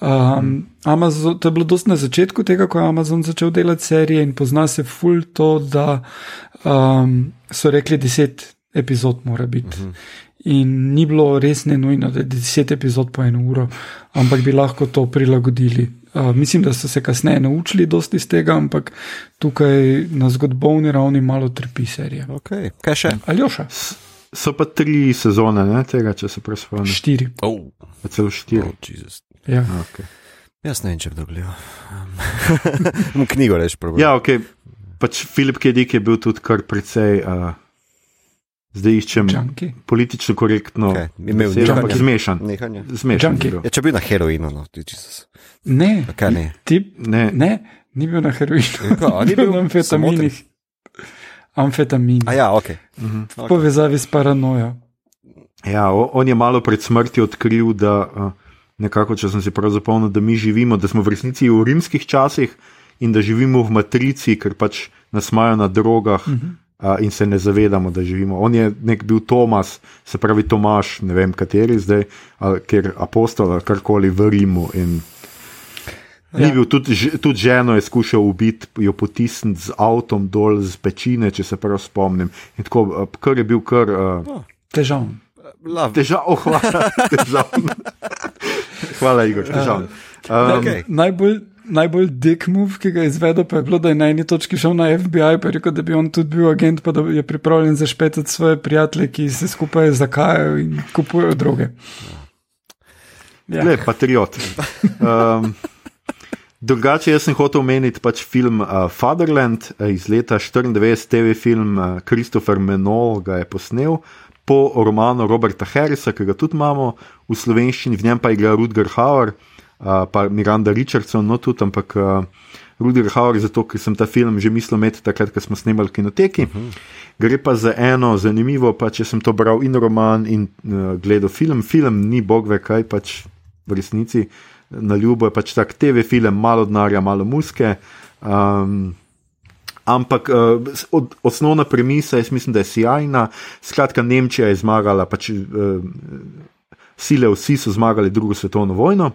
Um, Amazon, to je bilo dosti na začetku tega, ko je Amazon začel delati serije in pozna se ful to, da um, so rekli, deset epizod mora biti. Uh -huh. In ni bilo res ne nujno, da je deset epizod po eno uro, ampak bi lahko to prilagodili Uh, mislim, da so se kasneje naučili dosti iz tega, ampak tukaj na zgodovni ravni malo trpi serija. Okay. Kaj še? Aljoša. So pa tri sezone ne, tega, če se presvojim. Štiri. Oh. Celo štiri. Oh, ja. okay. Jaz ne vem, če bi dobil. Um, [LAUGHS] knjigo reči, problem. Ja, ok. Pač Filip Kedik je bil tudi kar precej. Uh, Zdaj iščem Junkie. politično korektno, Okay, imel nehanje. ampak zmešan. Nehanje. Zmešan. Je. Ja, če bi bil na heroinu, no, ti če se. Ne, Kaj ne? ti, Ne. ne, ni bil na heroinu, kaj, a ni [LAUGHS] bil na amfetaminih. Amfetamin. A ja, ok. V povezavi s paranojo. Ja, on je malo pred smrtjo odkril, da uh, nekako, če sem si prav zapomnil, da mi živimo, da smo v resnici v rimskih časih in da živimo v matrici, ker pač nas imajo na drogah. Uh -huh. Uh, in se ne zavedamo, da živimo. On je nek bil Tomas, se pravi Tomaš, ne vem kateri zdaj, ali ker apostol ali karkoli v Rimu. In Ja. Ni bil tudi, tudi ženo je skušal ubiti, jo potisniti z avtom dol z pečine, če se prav spomnim. In tako, kar je bil kar. Uh, Težav. Lav. Težav, oh, hvala, [LAUGHS] težav. hvala, Igor, težav. Um, Okej. Najbolj, najbolj dick move, ki ga je izvedel, pa je bilo, da je na eni točki šel na FBI, pa je rekel, da bi on tudi bil agent, pa da je pripravljen zašpetati svoje prijatelje, ki se skupaj zakajajo in kupujejo droge. Ja. Le, patriot. Um, drugače, jaz sem hotel omeniti pač film uh, Fatherland uh, iz leta 94, TV film uh, Christopher Menol ga je posnel. po romanu Roberta Harrisa, ki ga tudi imamo v slovenščini, v njem pa igra Rudger Hauer, uh, pa Miranda Richardson, no tudi, ampak uh, Rudger Hauer, zato ker sem ta film že mislil imeti takrat, ko smo snemali kinoteki. Uh -huh. Gre pa za eno zanimivo, pa če sem to bral in roman in uh, gledal film. Film ni bog ve kaj, pač v resnici na ljubo je pač tak TV film, malo denarja, malo muske. Um, Ampak uh, od, osnovna premisa, jaz mislim, da je sjajna. Skratka, Nemčija je zmagala, pač uh, sile vsi so zmagali drugo svetovno vojno.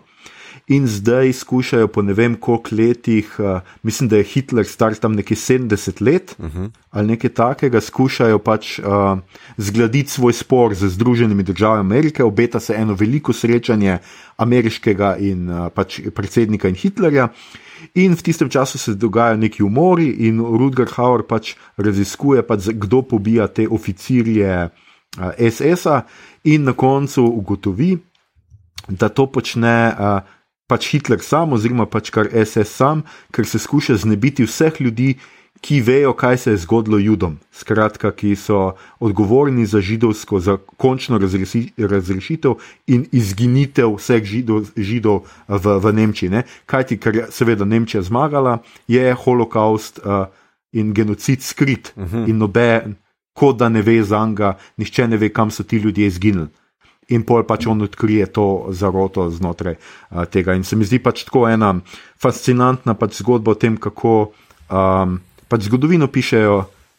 In zdaj skušajo po ne vem koliko letih, uh, mislim, da je Hitler star tam nekje 70 let uh -huh. ali nekaj takega, skušajo pač uh, zgraditi svoj spor z Združenimi državami Amerike. Obeta se eno veliko srečanje ameriškega in uh, pač predsednika in Hitlerja. In v tistem času se dogajajo neki umori, in Rudger Hauer pač raziskuje, pač, kdo pobija te oficirje uh, SS-a, in na koncu ugotovi, da to počne uh, pač Hitler sam, oziroma pač kar SS sam, ker se skuša znebiti vseh ljudi, ki vejo, kaj se je zgodilo Judom, skratka, ki so odgovorni za židovsko, za končno razreši, razrešitev in izginitev vseh židov, židov v, v Nemčiji. Ne? Kaj ti, ker je seveda Nemčija zmagala, je holokaust uh, in genocid skrit uh mhm. -huh. in nobe, kot da ne ve za njega, nihče ne ve, kam so ti ljudje izginili. In pol pač on odkrije to zaroto znotraj uh, tega. In se mi zdi pač tako ena fascinantna pač zgodba o tem, kako um, pač zgodovino pišejo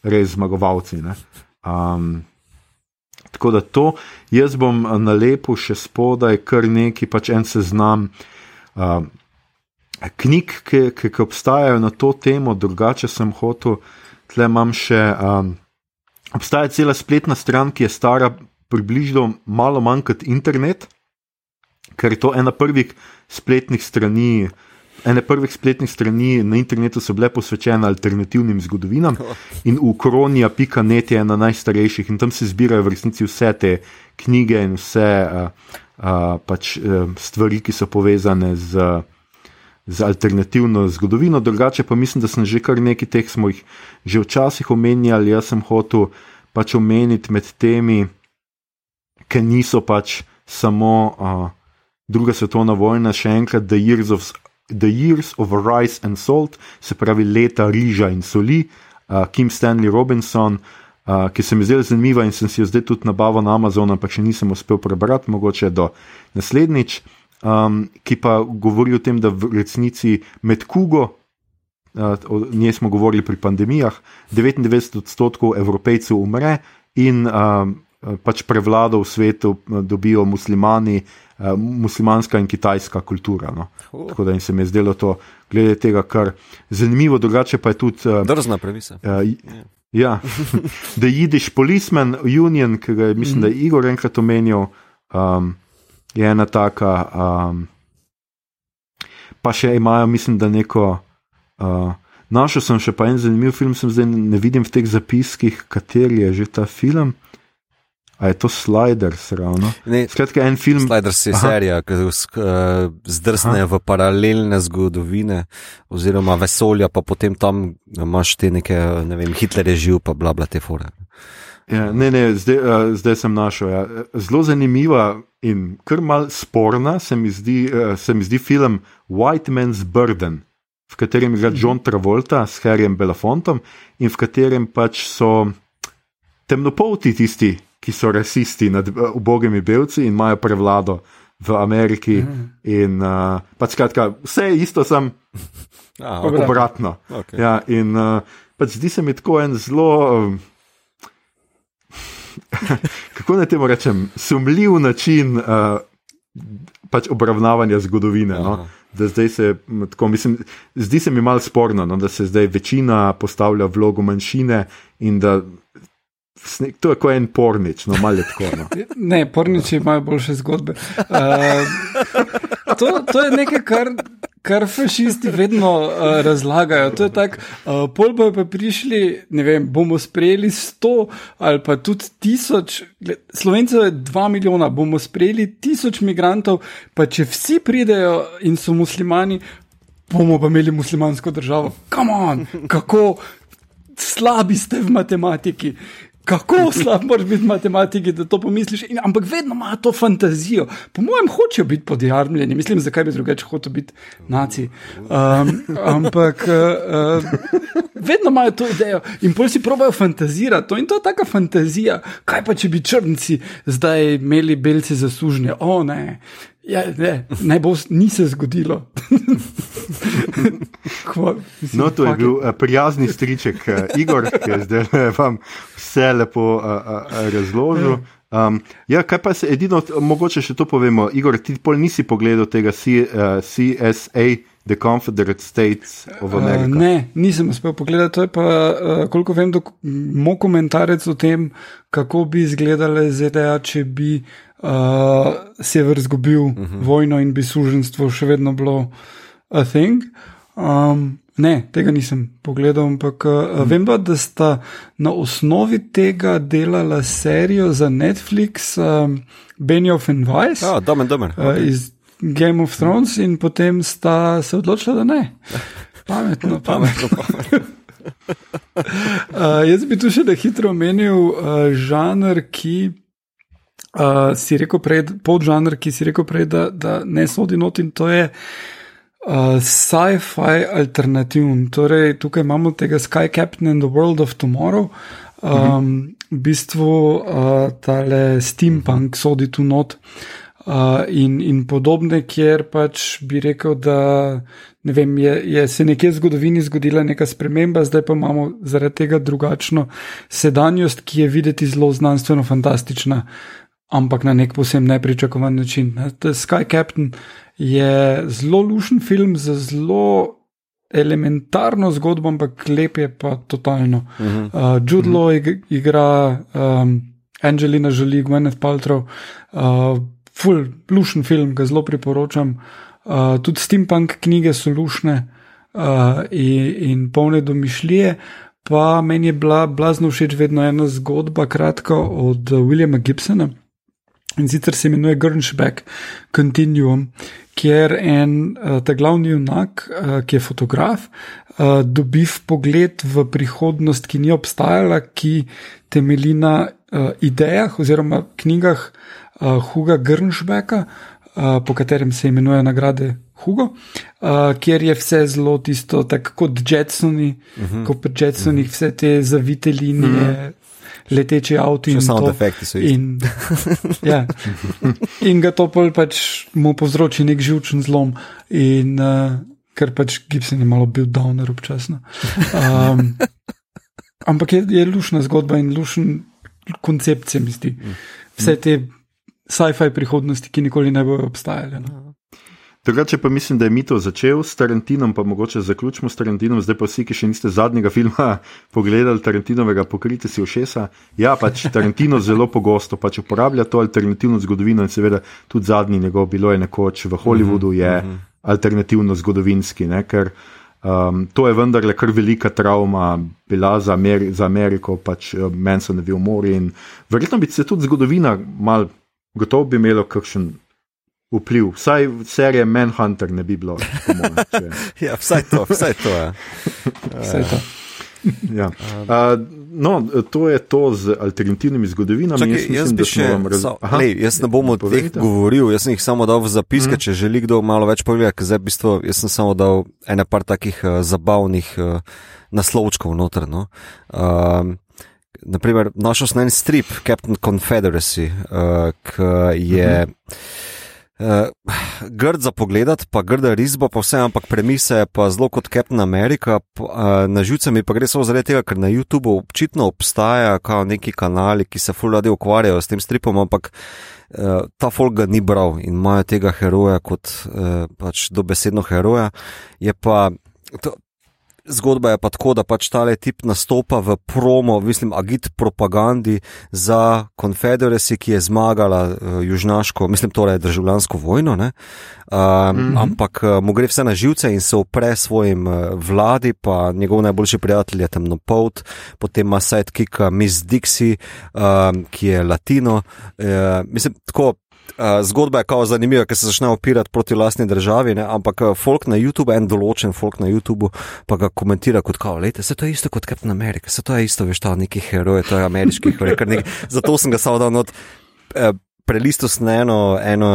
res zmagovalci. Um, tako da to, jaz bom na lepo še spodaj, kar neki pač en seznam. Uh, Knjig, ki, ki, ki obstajajo na to temo, drugače sem hotel, tle imam še. Um, obstaja cela spletna stran, ki je stara približno malo manj kot internet, ker je to ena prvih spletnih strani, uh, ene prvih spletnih strani na internetu so bile posvečene alternativnim zgodovinam in ukronija.net je ena najstarejših in tam se zbirajo v resnici vse te knjige in vse uh, uh, pač, uh, stvari, ki so povezane z. Z alternativno zgodovino, drugače pa mislim, da sem že kar nekaj teh smo jih že včasih omenjali. Jaz sem hotel pač omeniti med temi, ki niso pač samo uh, druga svetovna vojna, še enkrat The Years of The Years of Rice and Salt, se pravi leta riža in soli, uh, Kim Stanley Robinson, uh, ki se mi zdi zanimiva in sem si jo zdaj tudi nabavil na Amazonu, pa še nisem uspel prebrati, mogoče do naslednjič, um, ki pa govori o tem, da v resnici med kugo. O njej smo govorili pri pandemijah. 99 odstotkov evropejcev umre, in uh, pač prevlado v svetu dobijo muslimani, uh, uh, muslimanska in kitajska kultura. No. Uh. Tako da se mi je zdelo to, glede tega, kar zanimivo, drugače pa je tudi. Uh, Drzna premisa. Uh, ja, [LAUGHS] da jidiš policeman union, ki ga je, mislim, da je Igor enkrat omenil, um, je ena taka. Um, pa še imajo, mislim, da neko. Uh, Našel sem še pa en zanimiv film, sem zdaj ne vidim v teh zapiskih, kateri je že ta film. A je to Sliders ravno? Skratka, en film. Sliders je Aha. serija, ki uh, zdrsne Aha. v paralelne zgodovine, oziroma vesolja, pa potem tam imaš te neke, ne vem, Hitler je živ, pa bla bla te fore. Ja, ne, ne, zdaj, uh, zdaj sem našel. Ja. Zelo zanimiva in kar mal sporna se mi, zdi, uh, se mi zdi film White Man's Burden, v katerem igra John Travolta s Harryjem Belafontom in v katerem pač so temnopolti tisti ki so rasisti nad uh, ubogimi belci in imajo prevlado v Ameriki. Mm. In uh, pač skratka, vse je isto, sem ah, okay. obratno. Okay. Ja, in uh, pač zdi se mi tako en zelo. Um, [LAUGHS] kako naj temu rečem, sumljiv način uh, pač obravnavanja zgodovine. No? Se, tako, mislim, zdi se mi malo sporno, no? da se zdaj večina postavlja v vlogo manjšine in da To je kot en pornič, no malo tako. No. Ne, porniči imajo boljše zgodbe. Uh, to, to je nekaj, kar, kar fašisti vedno uh, razlagajo. To je tako, uh, pol bojo pa prišli, ne vem, bomo sprejeli sto ali pa tudi tisoč, slovencev je dva milijona, bomo sprejeli tisoč migrantov, pa če vsi pridejo in so muslimani, bomo pa imeli muslimansko državo. Kam on, kako slabi ste v matematiki kako slab moraš biti v matematiki, da to pomisliš. In, ampak vedno ima to fantazijo. Po mojem, hočejo biti podjarmljeni, mislim, zakaj bi drugače hotel biti naci. Um, ampak uh, vedno imajo to idejo in pol si probajo fantazirati. To. To je taka fantazija. Kaj pa, če bi črnci zdaj imeli belce za sužnje? O ne. Ja, ne, ne bo, ni se zgodilo. [LAUGHS] Kva, mislim, no, to je bil uh, prijazni striček uh, Igor, ki je zdaj vam vse lepo uh, uh, razložil. Um, ja, kaj pa se edino, mogoče še to povemo, Igor, ti pol nisi pogledal tega C, uh, CSA, The Confederate States of America? Uh, ne, nisem uspel pogledati. To je pa, uh, koliko vem, moj komentarec o tem, kako bi izgledale ZDA, če bi uh, sever izgubil uh mhm. -huh. vojno in bi suženstvo še vedno bilo a thing. Um, ne, tega nisem pogledal, ampak uh, uh -huh. vem pa, da sta na osnovi tega delala serijo za Netflix, um, Benioff and Weiss. Ja, domen, domen. Uh, iz Game of Thrones in potem sta se odločila, da ne. [LAUGHS] Pametno, pametno. pametno. uh, [LAUGHS] jaz bi tu še da hitro omenil uh, žanr, ki uh, si rekel prej, podžanr, ki si rekel prej, da, da ne sodi not in to je uh, sci-fi alternativn. Torej, tukaj imamo tega Sky Captain and the World of Tomorrow. Um, mhm. V bistvu uh, tale steampunk sodi tu not. Uh, in, in podobne, kjer pač bi rekel, da ne vem, je, je se nekje v zgodovini zgodila neka sprememba, zdaj pa imamo zaradi tega drugačno sedanjost, ki je videti zelo znanstveno fantastična. Uh, ampak na nek posebno nepričakovan način. Sky Captain je zelo lušen film z zelo elementarno zgodbo, ampak lep je pa totalno. Uh -huh. uh, Jude Law uh -huh. igra um, Angelina Jolie, Gwyneth Paltrow, uh, full lušen film, ga zelo priporočam. Uh, tudi steampunk knjige so lušne uh, in, in polne domišljije. Pa meni je bila blazno všeč vedno ena zgodba, kratka od Williama Gibsona, in sicer se imenuje Grunšbeck Continuum, kjer en uh, ta glavni junak, uh, ki je fotograf, uh, dobi pogled v prihodnost, ki ni obstajala, ki temelji na idejah oziroma knjigah Huga Grunšbeka, po katerem se imenuje nagrade. Hugo, uh, kjer je vse zelo tisto, tako kot Jetsoni, uh mhm. -huh. kot pri Jetsonih, mhm. vse te zavite linije, uh mhm. -huh leteči avto in samo defekti so jih. In, ja, in ga to pač mu povzroči nek živčen zlom, in, uh, ker pač Gibson je malo bil downer občasno. Um, ampak je, je lušna zgodba in lušen koncept, se mi zdi. Vse te sci-fi prihodnosti, ki nikoli ne bodo obstajale. No. Drugače pa mislim, da je Mito začel s Tarantinom, pa mogoče zaključimo s Tarantinom, zdaj pa vsi, ki še niste zadnjega filma [LAUGHS] pogledali Tarantinovega, pokrite si ušesa. Ja, pač Tarantino [LAUGHS] zelo pogosto pač uporablja to alternativno zgodovino in seveda tudi zadnji njegov bilo je nekoč v Hollywoodu, je mhm. alternativno zgodovinski, ne, ker um, to je vendarle kar velika travma bila za, Ameri za Ameriko, pač uh, Mansonovi umori in verjetno bi se tudi zgodovina mal, gotovo bi imelo kakšen vpliv. Vsaj serije Manhunter ne bi bilo. [LAUGHS] ja, vsaj to, vsaj to je. [LAUGHS] Vsaj to. [LAUGHS] Ja. Uh, no, to je to z alternativnimi zgodovinami. Čakaj, jaz, mislim, jaz, še, raz... so, Aha, lej, jaz ne bom o teh govoril, jaz sem jih samo dal v zapiske, mm. če želi kdo malo več povedati. Zdaj, v bistvu, jaz sem samo dal ene par takih uh, zabavnih uh, naslovčkov noter. No. Uh, naprimer, našel sem en strip, Captain Confederacy, uh, ki je. Mm -hmm. Uh, [SIGHS] grd za pogled, pa grda risba, pa vse, ampak premise pa zelo kot Captain America. Pa, uh, na živce mi pa gre samo zaradi tega, ker na YouTubu očitno obstaja neki kanali, ki se fuladi ukvarjajo s tem stripom, ampak uh, ta folk ga ni bral in imajo tega heroja kot uh, pač dobesedno heroja. Je pa. To, Zgodba je pa tako, da pač tale tip nastopa v promo, mislim, agit propagandi za Confederacy, ki je zmagala uh, južnaško, mislim, torej državljansko vojno, uh, mm -hmm. ampak uh, mu gre vse na živce in se upre svojim uh, vladi, pa njegov najboljši prijatelj je temnopolt, potem ima sidekick Miss Dixie, uh, ki je latino. Uh, mislim, tako zgodba je kao zanimiva, ker se začne opirati proti lastni državi, ne? ampak uh, folk na YouTubu, en določen folk na YouTubu, pa ga komentira kot kao, lete, se to je isto kot Captain America, se to je isto, veš, ta neki heroj, to je ameriški heroj. Nek... Zato sem ga samo dal not. Uh, Prelisto sem eno, eno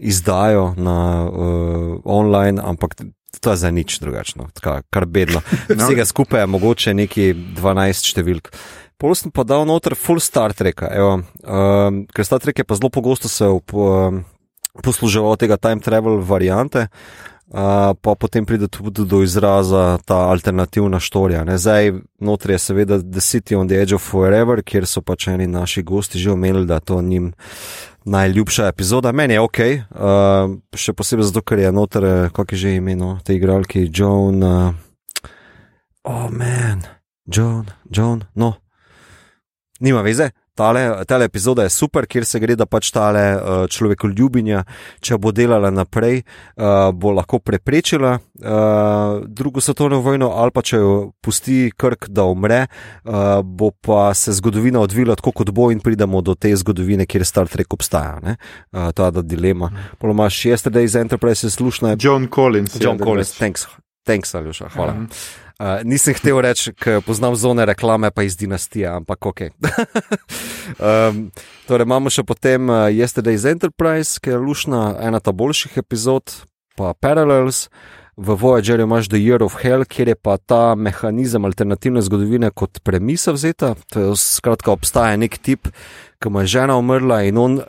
izdajo na uh, online, ampak to je za nič drugačno, tka, kar bedno. Vsega skupaj je mogoče neki 12 številk. Pol sem pa dal noter full Star Trek, um, ker Star Trek je pa zelo pogosto se up, um, posluževal tega time travel variante. Uh, pa potem pride tudi do izraza ta alternativna štorija. Ne? Zdaj, notri je seveda The City on the Edge of Forever, kjer so pač eni naši gosti že omenili, da to njim najljubša epizoda. Meni je ok, uh, še posebej zato, ker je noter, kako je že imeno te igralke, John. Uh, oh, man, John, John, no, nima veze. Tale, tale epizoda je super, kjer se gre, da pač tale uh, človekoljubinja, če bo delala naprej, uh, bo lahko preprečila uh, drugo svetovno vojno, ali pa če jo pusti krk, da umre, uh, bo pa se zgodovina odvila tako, kot bo in pridemo do te zgodovine, kjer Star Trek obstaja. Uh, to je ta dilema. Polomaš Yesterday's Enterprise, slušna je. John Collins. John Collins, thanks, thanks, Aljoša, hvala. Uh -huh. Uh, nisem hotel reči, ker poznam zone reklame, pa iz dinastije, ampak ok. [LAUGHS] um, torej, imamo še potem uh, Yesterday's Enterprise, ki je lušna, ena ta boljših epizod, pa Parallels. V Voyagerju imaš The Year of Hell, kjer je pa ta mehanizem alternativne zgodovine kot premisa vzeta. To je skratka, obstaja nek tip, ki mu je žena umrla in on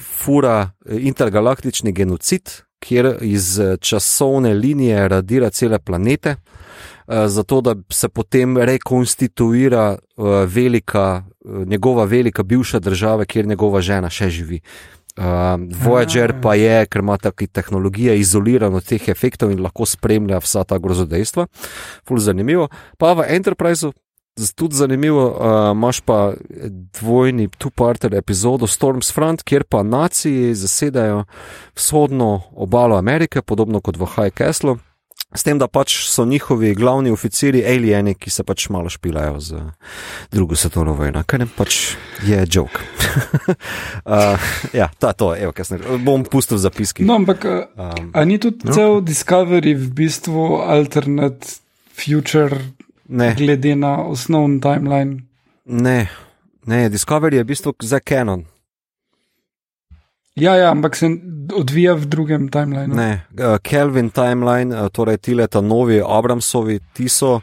fura intergalaktični genocid, kjer iz časovne linije radira cele planete. Eh, zato da se potem rekonstituira eh, velika, eh, njegova velika bivša država, kjer njegova žena še živi. Uh, Voyager pa je, ker ima tako tehnologijo, izoliran od teh efektov in lahko spremlja vsa ta grozodejstva. Ful zanimivo. Pa v Enterpriseu, tudi zanimivo, uh, imaš pa dvojni two-parter epizodo Storms Front, kjer pa naciji zasedajo vzhodno obalo Amerike, podobno kot v High Castle. S tem, da pač so njihovi glavni oficiri alieni, ki se pač malo špilajo z drugo svetovno vojno, kar je pač je jok. uh, [LAUGHS] ja, ta to, evo, kasne, bom pustil zapiski. No, ampak um, a ni tudi no. cel Discovery v bistvu alternate future, ne. glede na osnovni timeline? Ne, ne, Discovery je v bistvu za Canon. Ja, ja, ampak se odvija v drugem timelineu. Ne, uh, Kelvin timeline, uh, torej ti leta novi Abramsovi, ti so.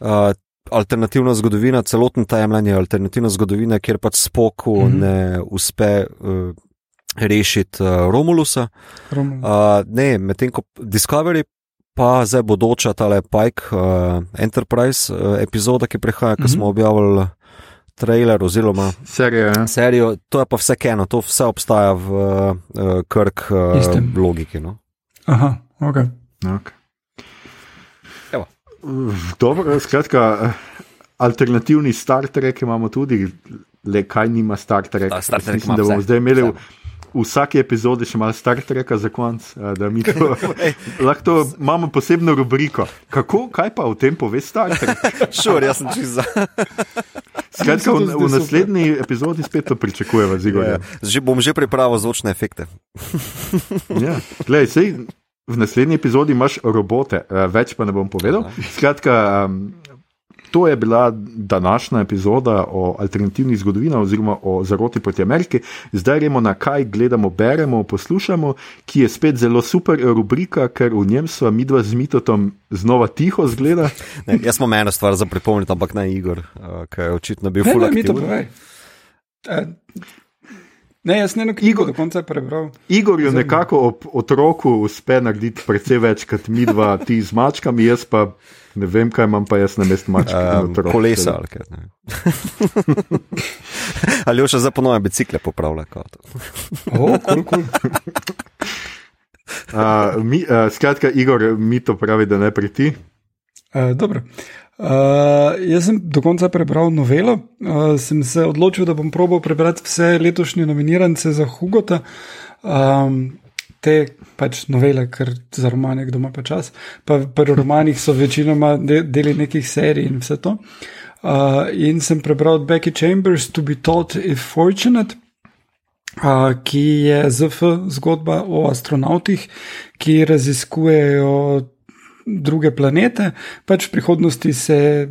Uh, Alternativna zgodovina, celoten timeline je alternativna zgodovina, kjer pač spoku mm -hmm. ne uspe uh, rešiti uh, Romulusa. Romulus. Uh, ne, medtem ko Discovery, pa zdaj bodoča tale Pike uh, Enterprise uh, epizoda, ki prihaja, mm -hmm. ki smo objavili trailer oziroma serijo. Ja. serijo. To je pa vse eno, to vse obstaja v uh, krk uh, logiki. No? Aha, ok. okay. Dobro, skratka, alternativni Star Trek imamo tudi, le kaj nima Star Trek. Star Trek Mislim, da bomo zdaj imeli. Vse v vsaki epizodi še malo Star Treka za konec, da mi to [LAUGHS] lahko imamo posebno rubriko. Kako, kaj pa o tem pove Star Trek? [LAUGHS] Šur, jaz sem čez za. [LAUGHS] Skratka, v, v naslednji epizodi spet to pričakujemo, zigo. Ja, že bom že pripravil zvočne efekte. ja, gledaj, sej, v naslednji epizodi imaš robote, več pa ne bom povedal. Skratka, um, To je bila današnja epizoda o alternativni zgodovini oziroma o zaroti proti Ameriki. Zdaj gremo na kaj gledamo, beremo, poslušamo, ki je spet zelo super rubrika, ker v njem smo mi dva z mitotom znova tiho zgleda. Ne, jaz smo eno stvar za pripomniti, ampak ne Igor, uh, ki je očitno bil full mito. Ne, jaz ne Igor, do konca prebral. Igor je nekako ob otroku uspe narediti precej več kot mi dva, ti z mačkami, jaz pa. Ne vem, kaj imam pa jaz na mestu mačke. Um, kolesa ali kaj. [LAUGHS] ali jo še za ponovne bicikle popravlja. oh, cool, cool. uh, mi, uh, skratka, Igor, mi to pravi, da ne priti. Uh, dobro. Uh, jaz sem do konca prebral novelo, uh, sem se odločil, da bom probal prebrati vse letošnje nominirance za Hugota. Um, te pač novele, ker za romane, kdo ima pa čas. Pa pri romanih so večinoma deli nekih serij in vse to. Uh, in sem prebral od Becky Chambers, To be taught if fortunate. uh, ki je ZF zgodba o astronautih, ki raziskujejo druge planete. Pač v prihodnosti se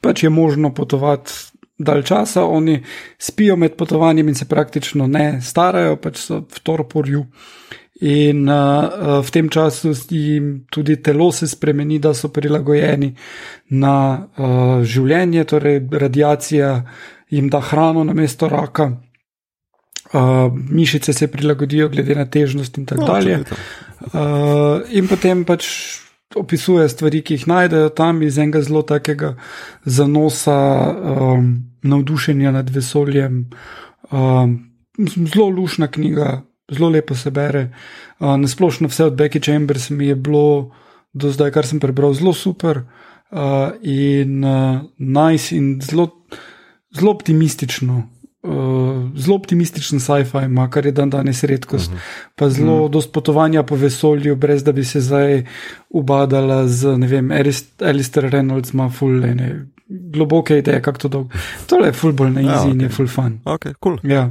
pač je možno potovati dalj časa, oni spijo med potovanjem in se praktično ne starajo, pač so v torporju. In uh, v tem času jim tudi telo se spremeni, da so prilagojeni na uh, življenje, torej radiacija jim da hrano na mesto raka, uh, mišice se prilagodijo glede na težnost in tako no, dalje. Uh, in potem pač opisuje stvari, ki jih najdejo tam iz enega zelo takega zanosa, um, navdušenja nad vesoljem. Um, zelo lušna knjiga, zelo lepo se bere. Uh, Nasplošno vse od Becky Chambers mi je bilo do zdaj, kar sem prebral, zelo super uh, in uh, nice in zelo, zelo optimistično. Uh, zelo optimističen sci-fi ima, kar je dan danes redkost. Uh mhm. -huh. Pa zelo uh mhm. -huh. dosto potovanja po vesolju, brez da bi se zdaj ubadala z, ne vem, Alistair Reynolds ima fulene, globoke ideje, kako to dolgo. To je full bolj na ja, easy ja, okay. in je full fun. Okay, cool. Ja.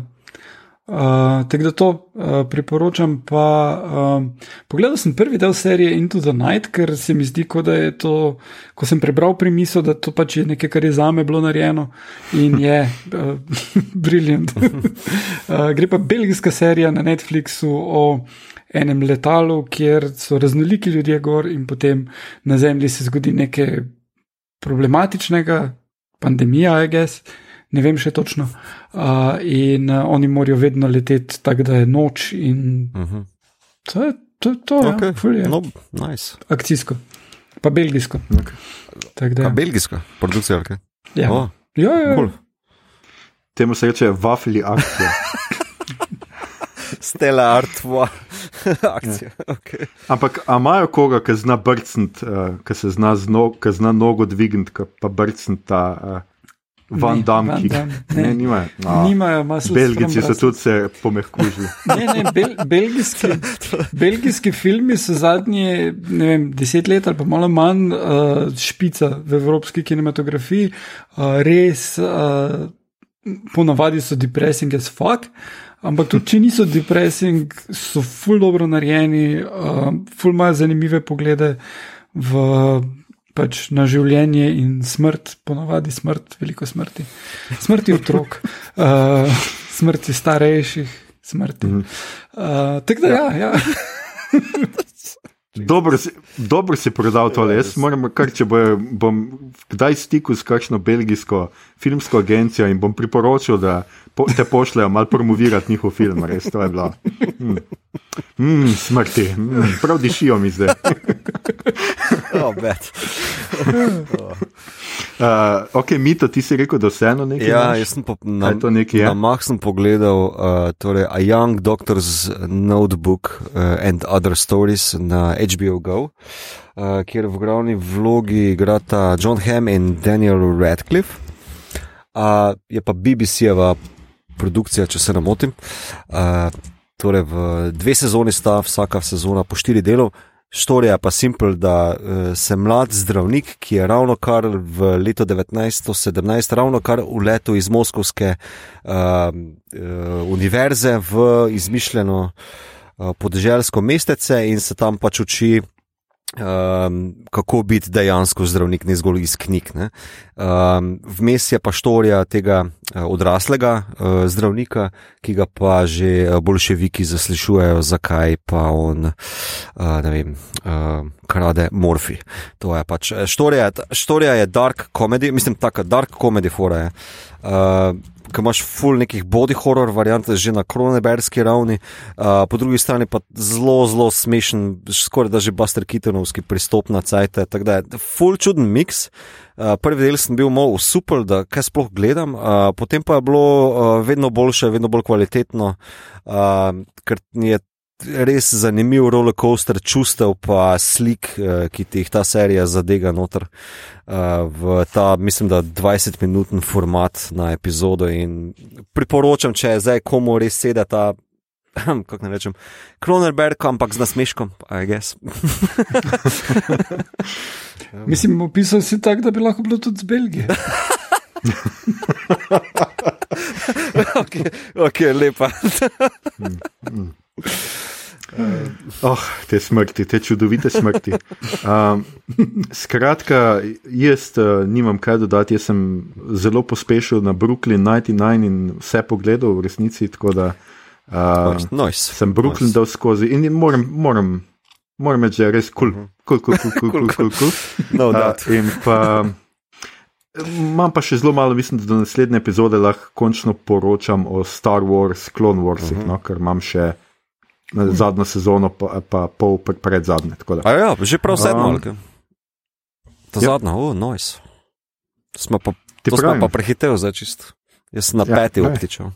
Uh, tako da to uh, priporočam. Pa, uh, pogledal sem prvi del serije Into the Night, ker se mi zdi, da je to, ko sem prebral primisel, da to pač je nekaj, kar je za me bilo narejeno in je [LAUGHS] uh, [LAUGHS] briljant. [LAUGHS] uh, gre pa belgijska serija na Netflixu o enem letalu, kjer so raznoliki ljudje gor in potem na zemlji se zgodi nekaj problematičnega, pandemija, I guess ne vem še točno. Uh, in uh, oni morajo vedno leteti tako, da je noč. In uh mhm. -huh. to je to, to okay. je no, nice. akcijsko, pa belgijsko. Okay. Da, ja. Belgijska produkcija, ali kaj? Ja, oh. ja, ja. Cool. Temu se reče wafli akcija. [LAUGHS] Stela artva. [LAUGHS] Akcija. Ja. Okay. Ampak imajo koga, ki zna brcniti, uh, ki se zna, zna nogo dvigniti, pa brcniti ta. Uh, Van Damme, ki ga ne, nimajo. No. nimajo Belgijci so tudi se pomehkužili. [LAUGHS] Ne, ne, bel, belgijski, belgijski filmi so zadnji vem, deset let ali pa malo manj uh, špica v evropski kinematografiji. Uh, res, uh, ponavadi so depressing as fuck. Ampak tudi, če niso depressing, so ful dobro narejeni, uh, ful imajo zanimive poglede v pač na življenje in smrt, ponavadi smrt, veliko smrti. Smrti otrok, [LAUGHS] uh, smrti starejših, smrti. Uh, Tako da, ja. ja. [LAUGHS] Dobro si, dobro si prodal to, jaz moram, kar če bo, bom kdaj stikal s kakšno belgijsko filmsko agencijo in bom priporočil, da po, te pošljajo malo promovirati njihov film, res to je bilo. Mm. Mm, smrti, mm, prav dišijo mi zdaj. [LAUGHS] oh, [LAUGHS] Uh, ok, Mito, ti si rekel, da vseeno nekaj. Ja, jaz sem po, na, na Mah sem pogledal uh, torej A Young Doctor's Notebook uh, and Other Stories na HBO Go, uh, kjer v glavni vlogi igrata John Hamm in Daniel Radcliffe. Uh, je pa BBC-jeva produkcija, če se ne motim. Uh, torej, v dve sezoni sta, vsaka sezona po štiri delov. Štorija je pa simpel, da uh, se mlad zdravnik, ki je ravno kar v letu 1917, ravno kar uletel iz Moskovske uh, uh, univerze v izmišljeno uh, podeželsko mestece in se tam pač uči um, kako biti dejansko zdravnik, ne zgolj iz knjig. Um, vmes je pa štorija tega uh, odraslega uh, zdravnika, ki ga pa že uh, bolševiki zaslišujejo, zakaj pa on, uh, ne vem, uh, krade morfi. To je pač štorija, štorija je dark comedy, mislim, tako dark comedy fora je. Uh, ki imaš full nekih body horror variant, že na kroneberski ravni, uh, po drugi strani pa zelo, zelo smešen, skoraj da že Buster Kittenovski pristop na cajt. Tako da je full čuden mix. Uh, prvi del sem bil malo super, da kaj sploh gledam, uh, potem pa je bilo uh, vedno boljše, vedno bolj kvalitetno, uh, ker je res zanimiv roller coaster čustev, pa slik, uh, ki ti jih ta serija zadega noter uh, v ta, mislim, da 20-minuten format na epizodo. In priporočam, če je zdaj komu res sedaj ta. [CLEARS THROAT] Kako ne rečem, Kronerberg, ampak z nasmeškom, aj gess. [LAUGHS] Mislim, opisal si tako, da bi lahko bilo tudi z Belgije. [LAUGHS] ok, okay lepa. [LAUGHS] Oh, te smrti, te čudovite smrti. Um, skratka, jaz uh, nimam kaj dodati, jaz sem zelo pospešil na Brooklyn 99 in vse pogledal v resnici. Tako da uh, nice. sem Brooklyn nice. dal skozi in moram, moram, moram reči, da je res kul, kul, kul, kul, kul, kul, kul. Imam pa še zelo malo, mislim, da do naslednje epizode lahko končno poročam o Star Wars, Clone Warsih, uh -huh. no, ker imam še na zadnjo sezono, pa, pa pol pred zadnje. Ja, že prav sedmo. Um, Ta ja. zadnja, oh, nice. Smo pa, to smo pa prehitev za čist. Jaz sem na ja, peti optičal.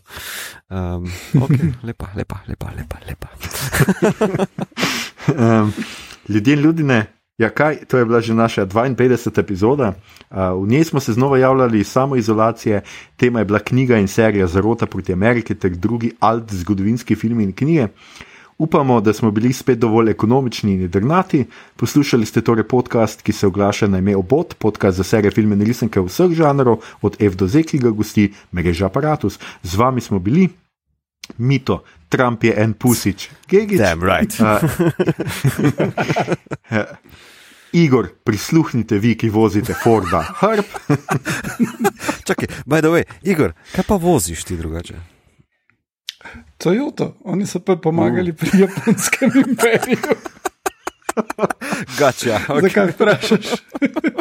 Um, okay, [LAUGHS] lepa, lepa, lepa, lepa. lepa. [LAUGHS] um, ljudje in ljudje, ja, kaj, to je bila že naša 52. epizoda. Uh, v njej smo se znova javljali iz samoizolacije, tema je bila knjiga in serija Zarota proti Ameriki ter drugi alt zgodovinski filmi in knjige. Uh, Upamo, da smo bili spet dovolj ekonomični in drnati. Poslušali ste torej podcast, ki se oglaša na ime Obot, podcast za serije filme in risanke vseh žanrov, od F do Z, ki ga gosti mreža Apparatus. Z vami smo bili. Mito, Trump je en pusič, Gigi. Damn right. uh, [LAUGHS] Igor, prisluhnite vi, ki vozite Forda. Hrb. [LAUGHS] Čakaj, by the way, Igor, kaj pa voziš ti drugače? Toyota, oni so pa pomagali uh. pri japonskem imperiju. [LAUGHS] [LAUGHS] Gača, okay. zakaj vprašaš?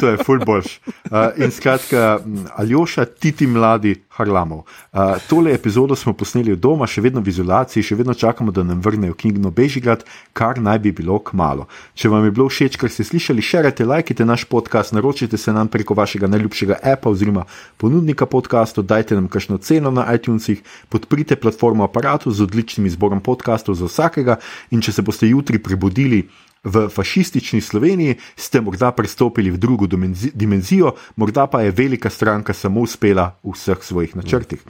to je fulboš. Uh, in skratka, Aljoša, ti ti mladi Harlamov. Uh, tole epizodo smo posneli doma, še vedno v izolaciji, še vedno čakamo, da nam vrnejo knjigo Bežigrad, kar naj bi bilo k malu. Če vam je bilo všeč, kar ste slišali, širite, lajkite naš podcast, naročite se nam preko vašega najljubšega appa oziroma ponudnika podcastov, dajte nam kakšno ceno na iTunesih, podprite platformo aparatu z odličnim izborom podcastov za vsakega in če se boste jutri prebudili, v fašistični Sloveniji ste morda prestopili v drugo dimenzijo, morda pa je velika stranka samo uspela v vseh svojih načrtih.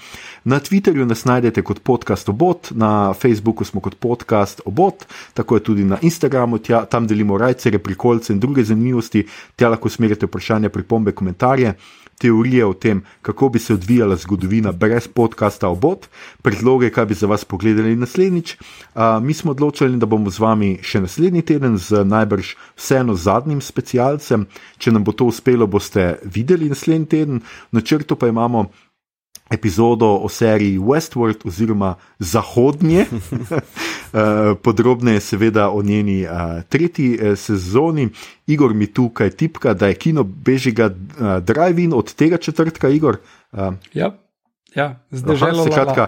Na Twitterju nas najdete kot podcast obot, na Facebooku smo kot podcast obot, tako je tudi na Instagramu, tja, tam delimo rajce, prikolce in druge zanimivosti, tja lahko smerite vprašanja, pripombe, komentarje teorije o tem, kako bi se odvijala zgodovina brez podcasta Obot, predloge, kaj bi za vas pogledali naslednjič. Uh, mi smo odločili, da bomo z vami še naslednji teden z najbrž vseeno zadnjim specialcem. Če nam bo to uspelo, boste videli naslednji teden. Na črtu pa imamo epizodo o seriji Westworld oziroma Zahodnje, [LAUGHS] eh, podrobneje seveda o njeni uh, tretji uh, sezoni. Igor mi tukaj tipka, da je kino bežiga drive-in od tega četrtka, Igor. Ja, ja zdaj že lahko.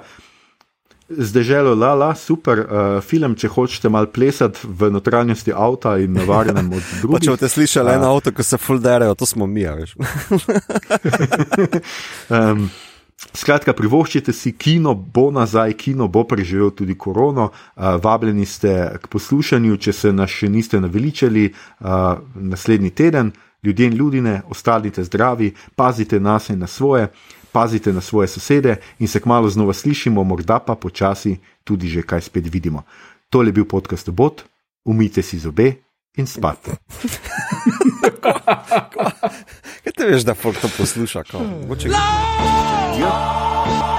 Zdaj želo, la, la, super uh, film, če hočete malo plesati v notranjosti avta in navarjenem od [LAUGHS] drugih. Če boste slišali uh, eno avto, ko se fulderejo, to smo mi, veš. [LAUGHS] um, Skratka, privoščite si kino, bo nazaj, kino bo preživel tudi korono. Uh, vabljeni ste k poslušanju, če se nas še niste naveličali, uh, naslednji teden, ljudje in ljudje, ostanite zdravi, pazite nas in na svoje, pazite na svoje sosede in se kmalo znova slišimo, morda pa počasi tudi že kaj spet vidimo. To je bil podcast Bot, umite si zobe in spate. [LAUGHS] [LAUGHS] Kaj te veš, da folk to posluša? Kako? Ja.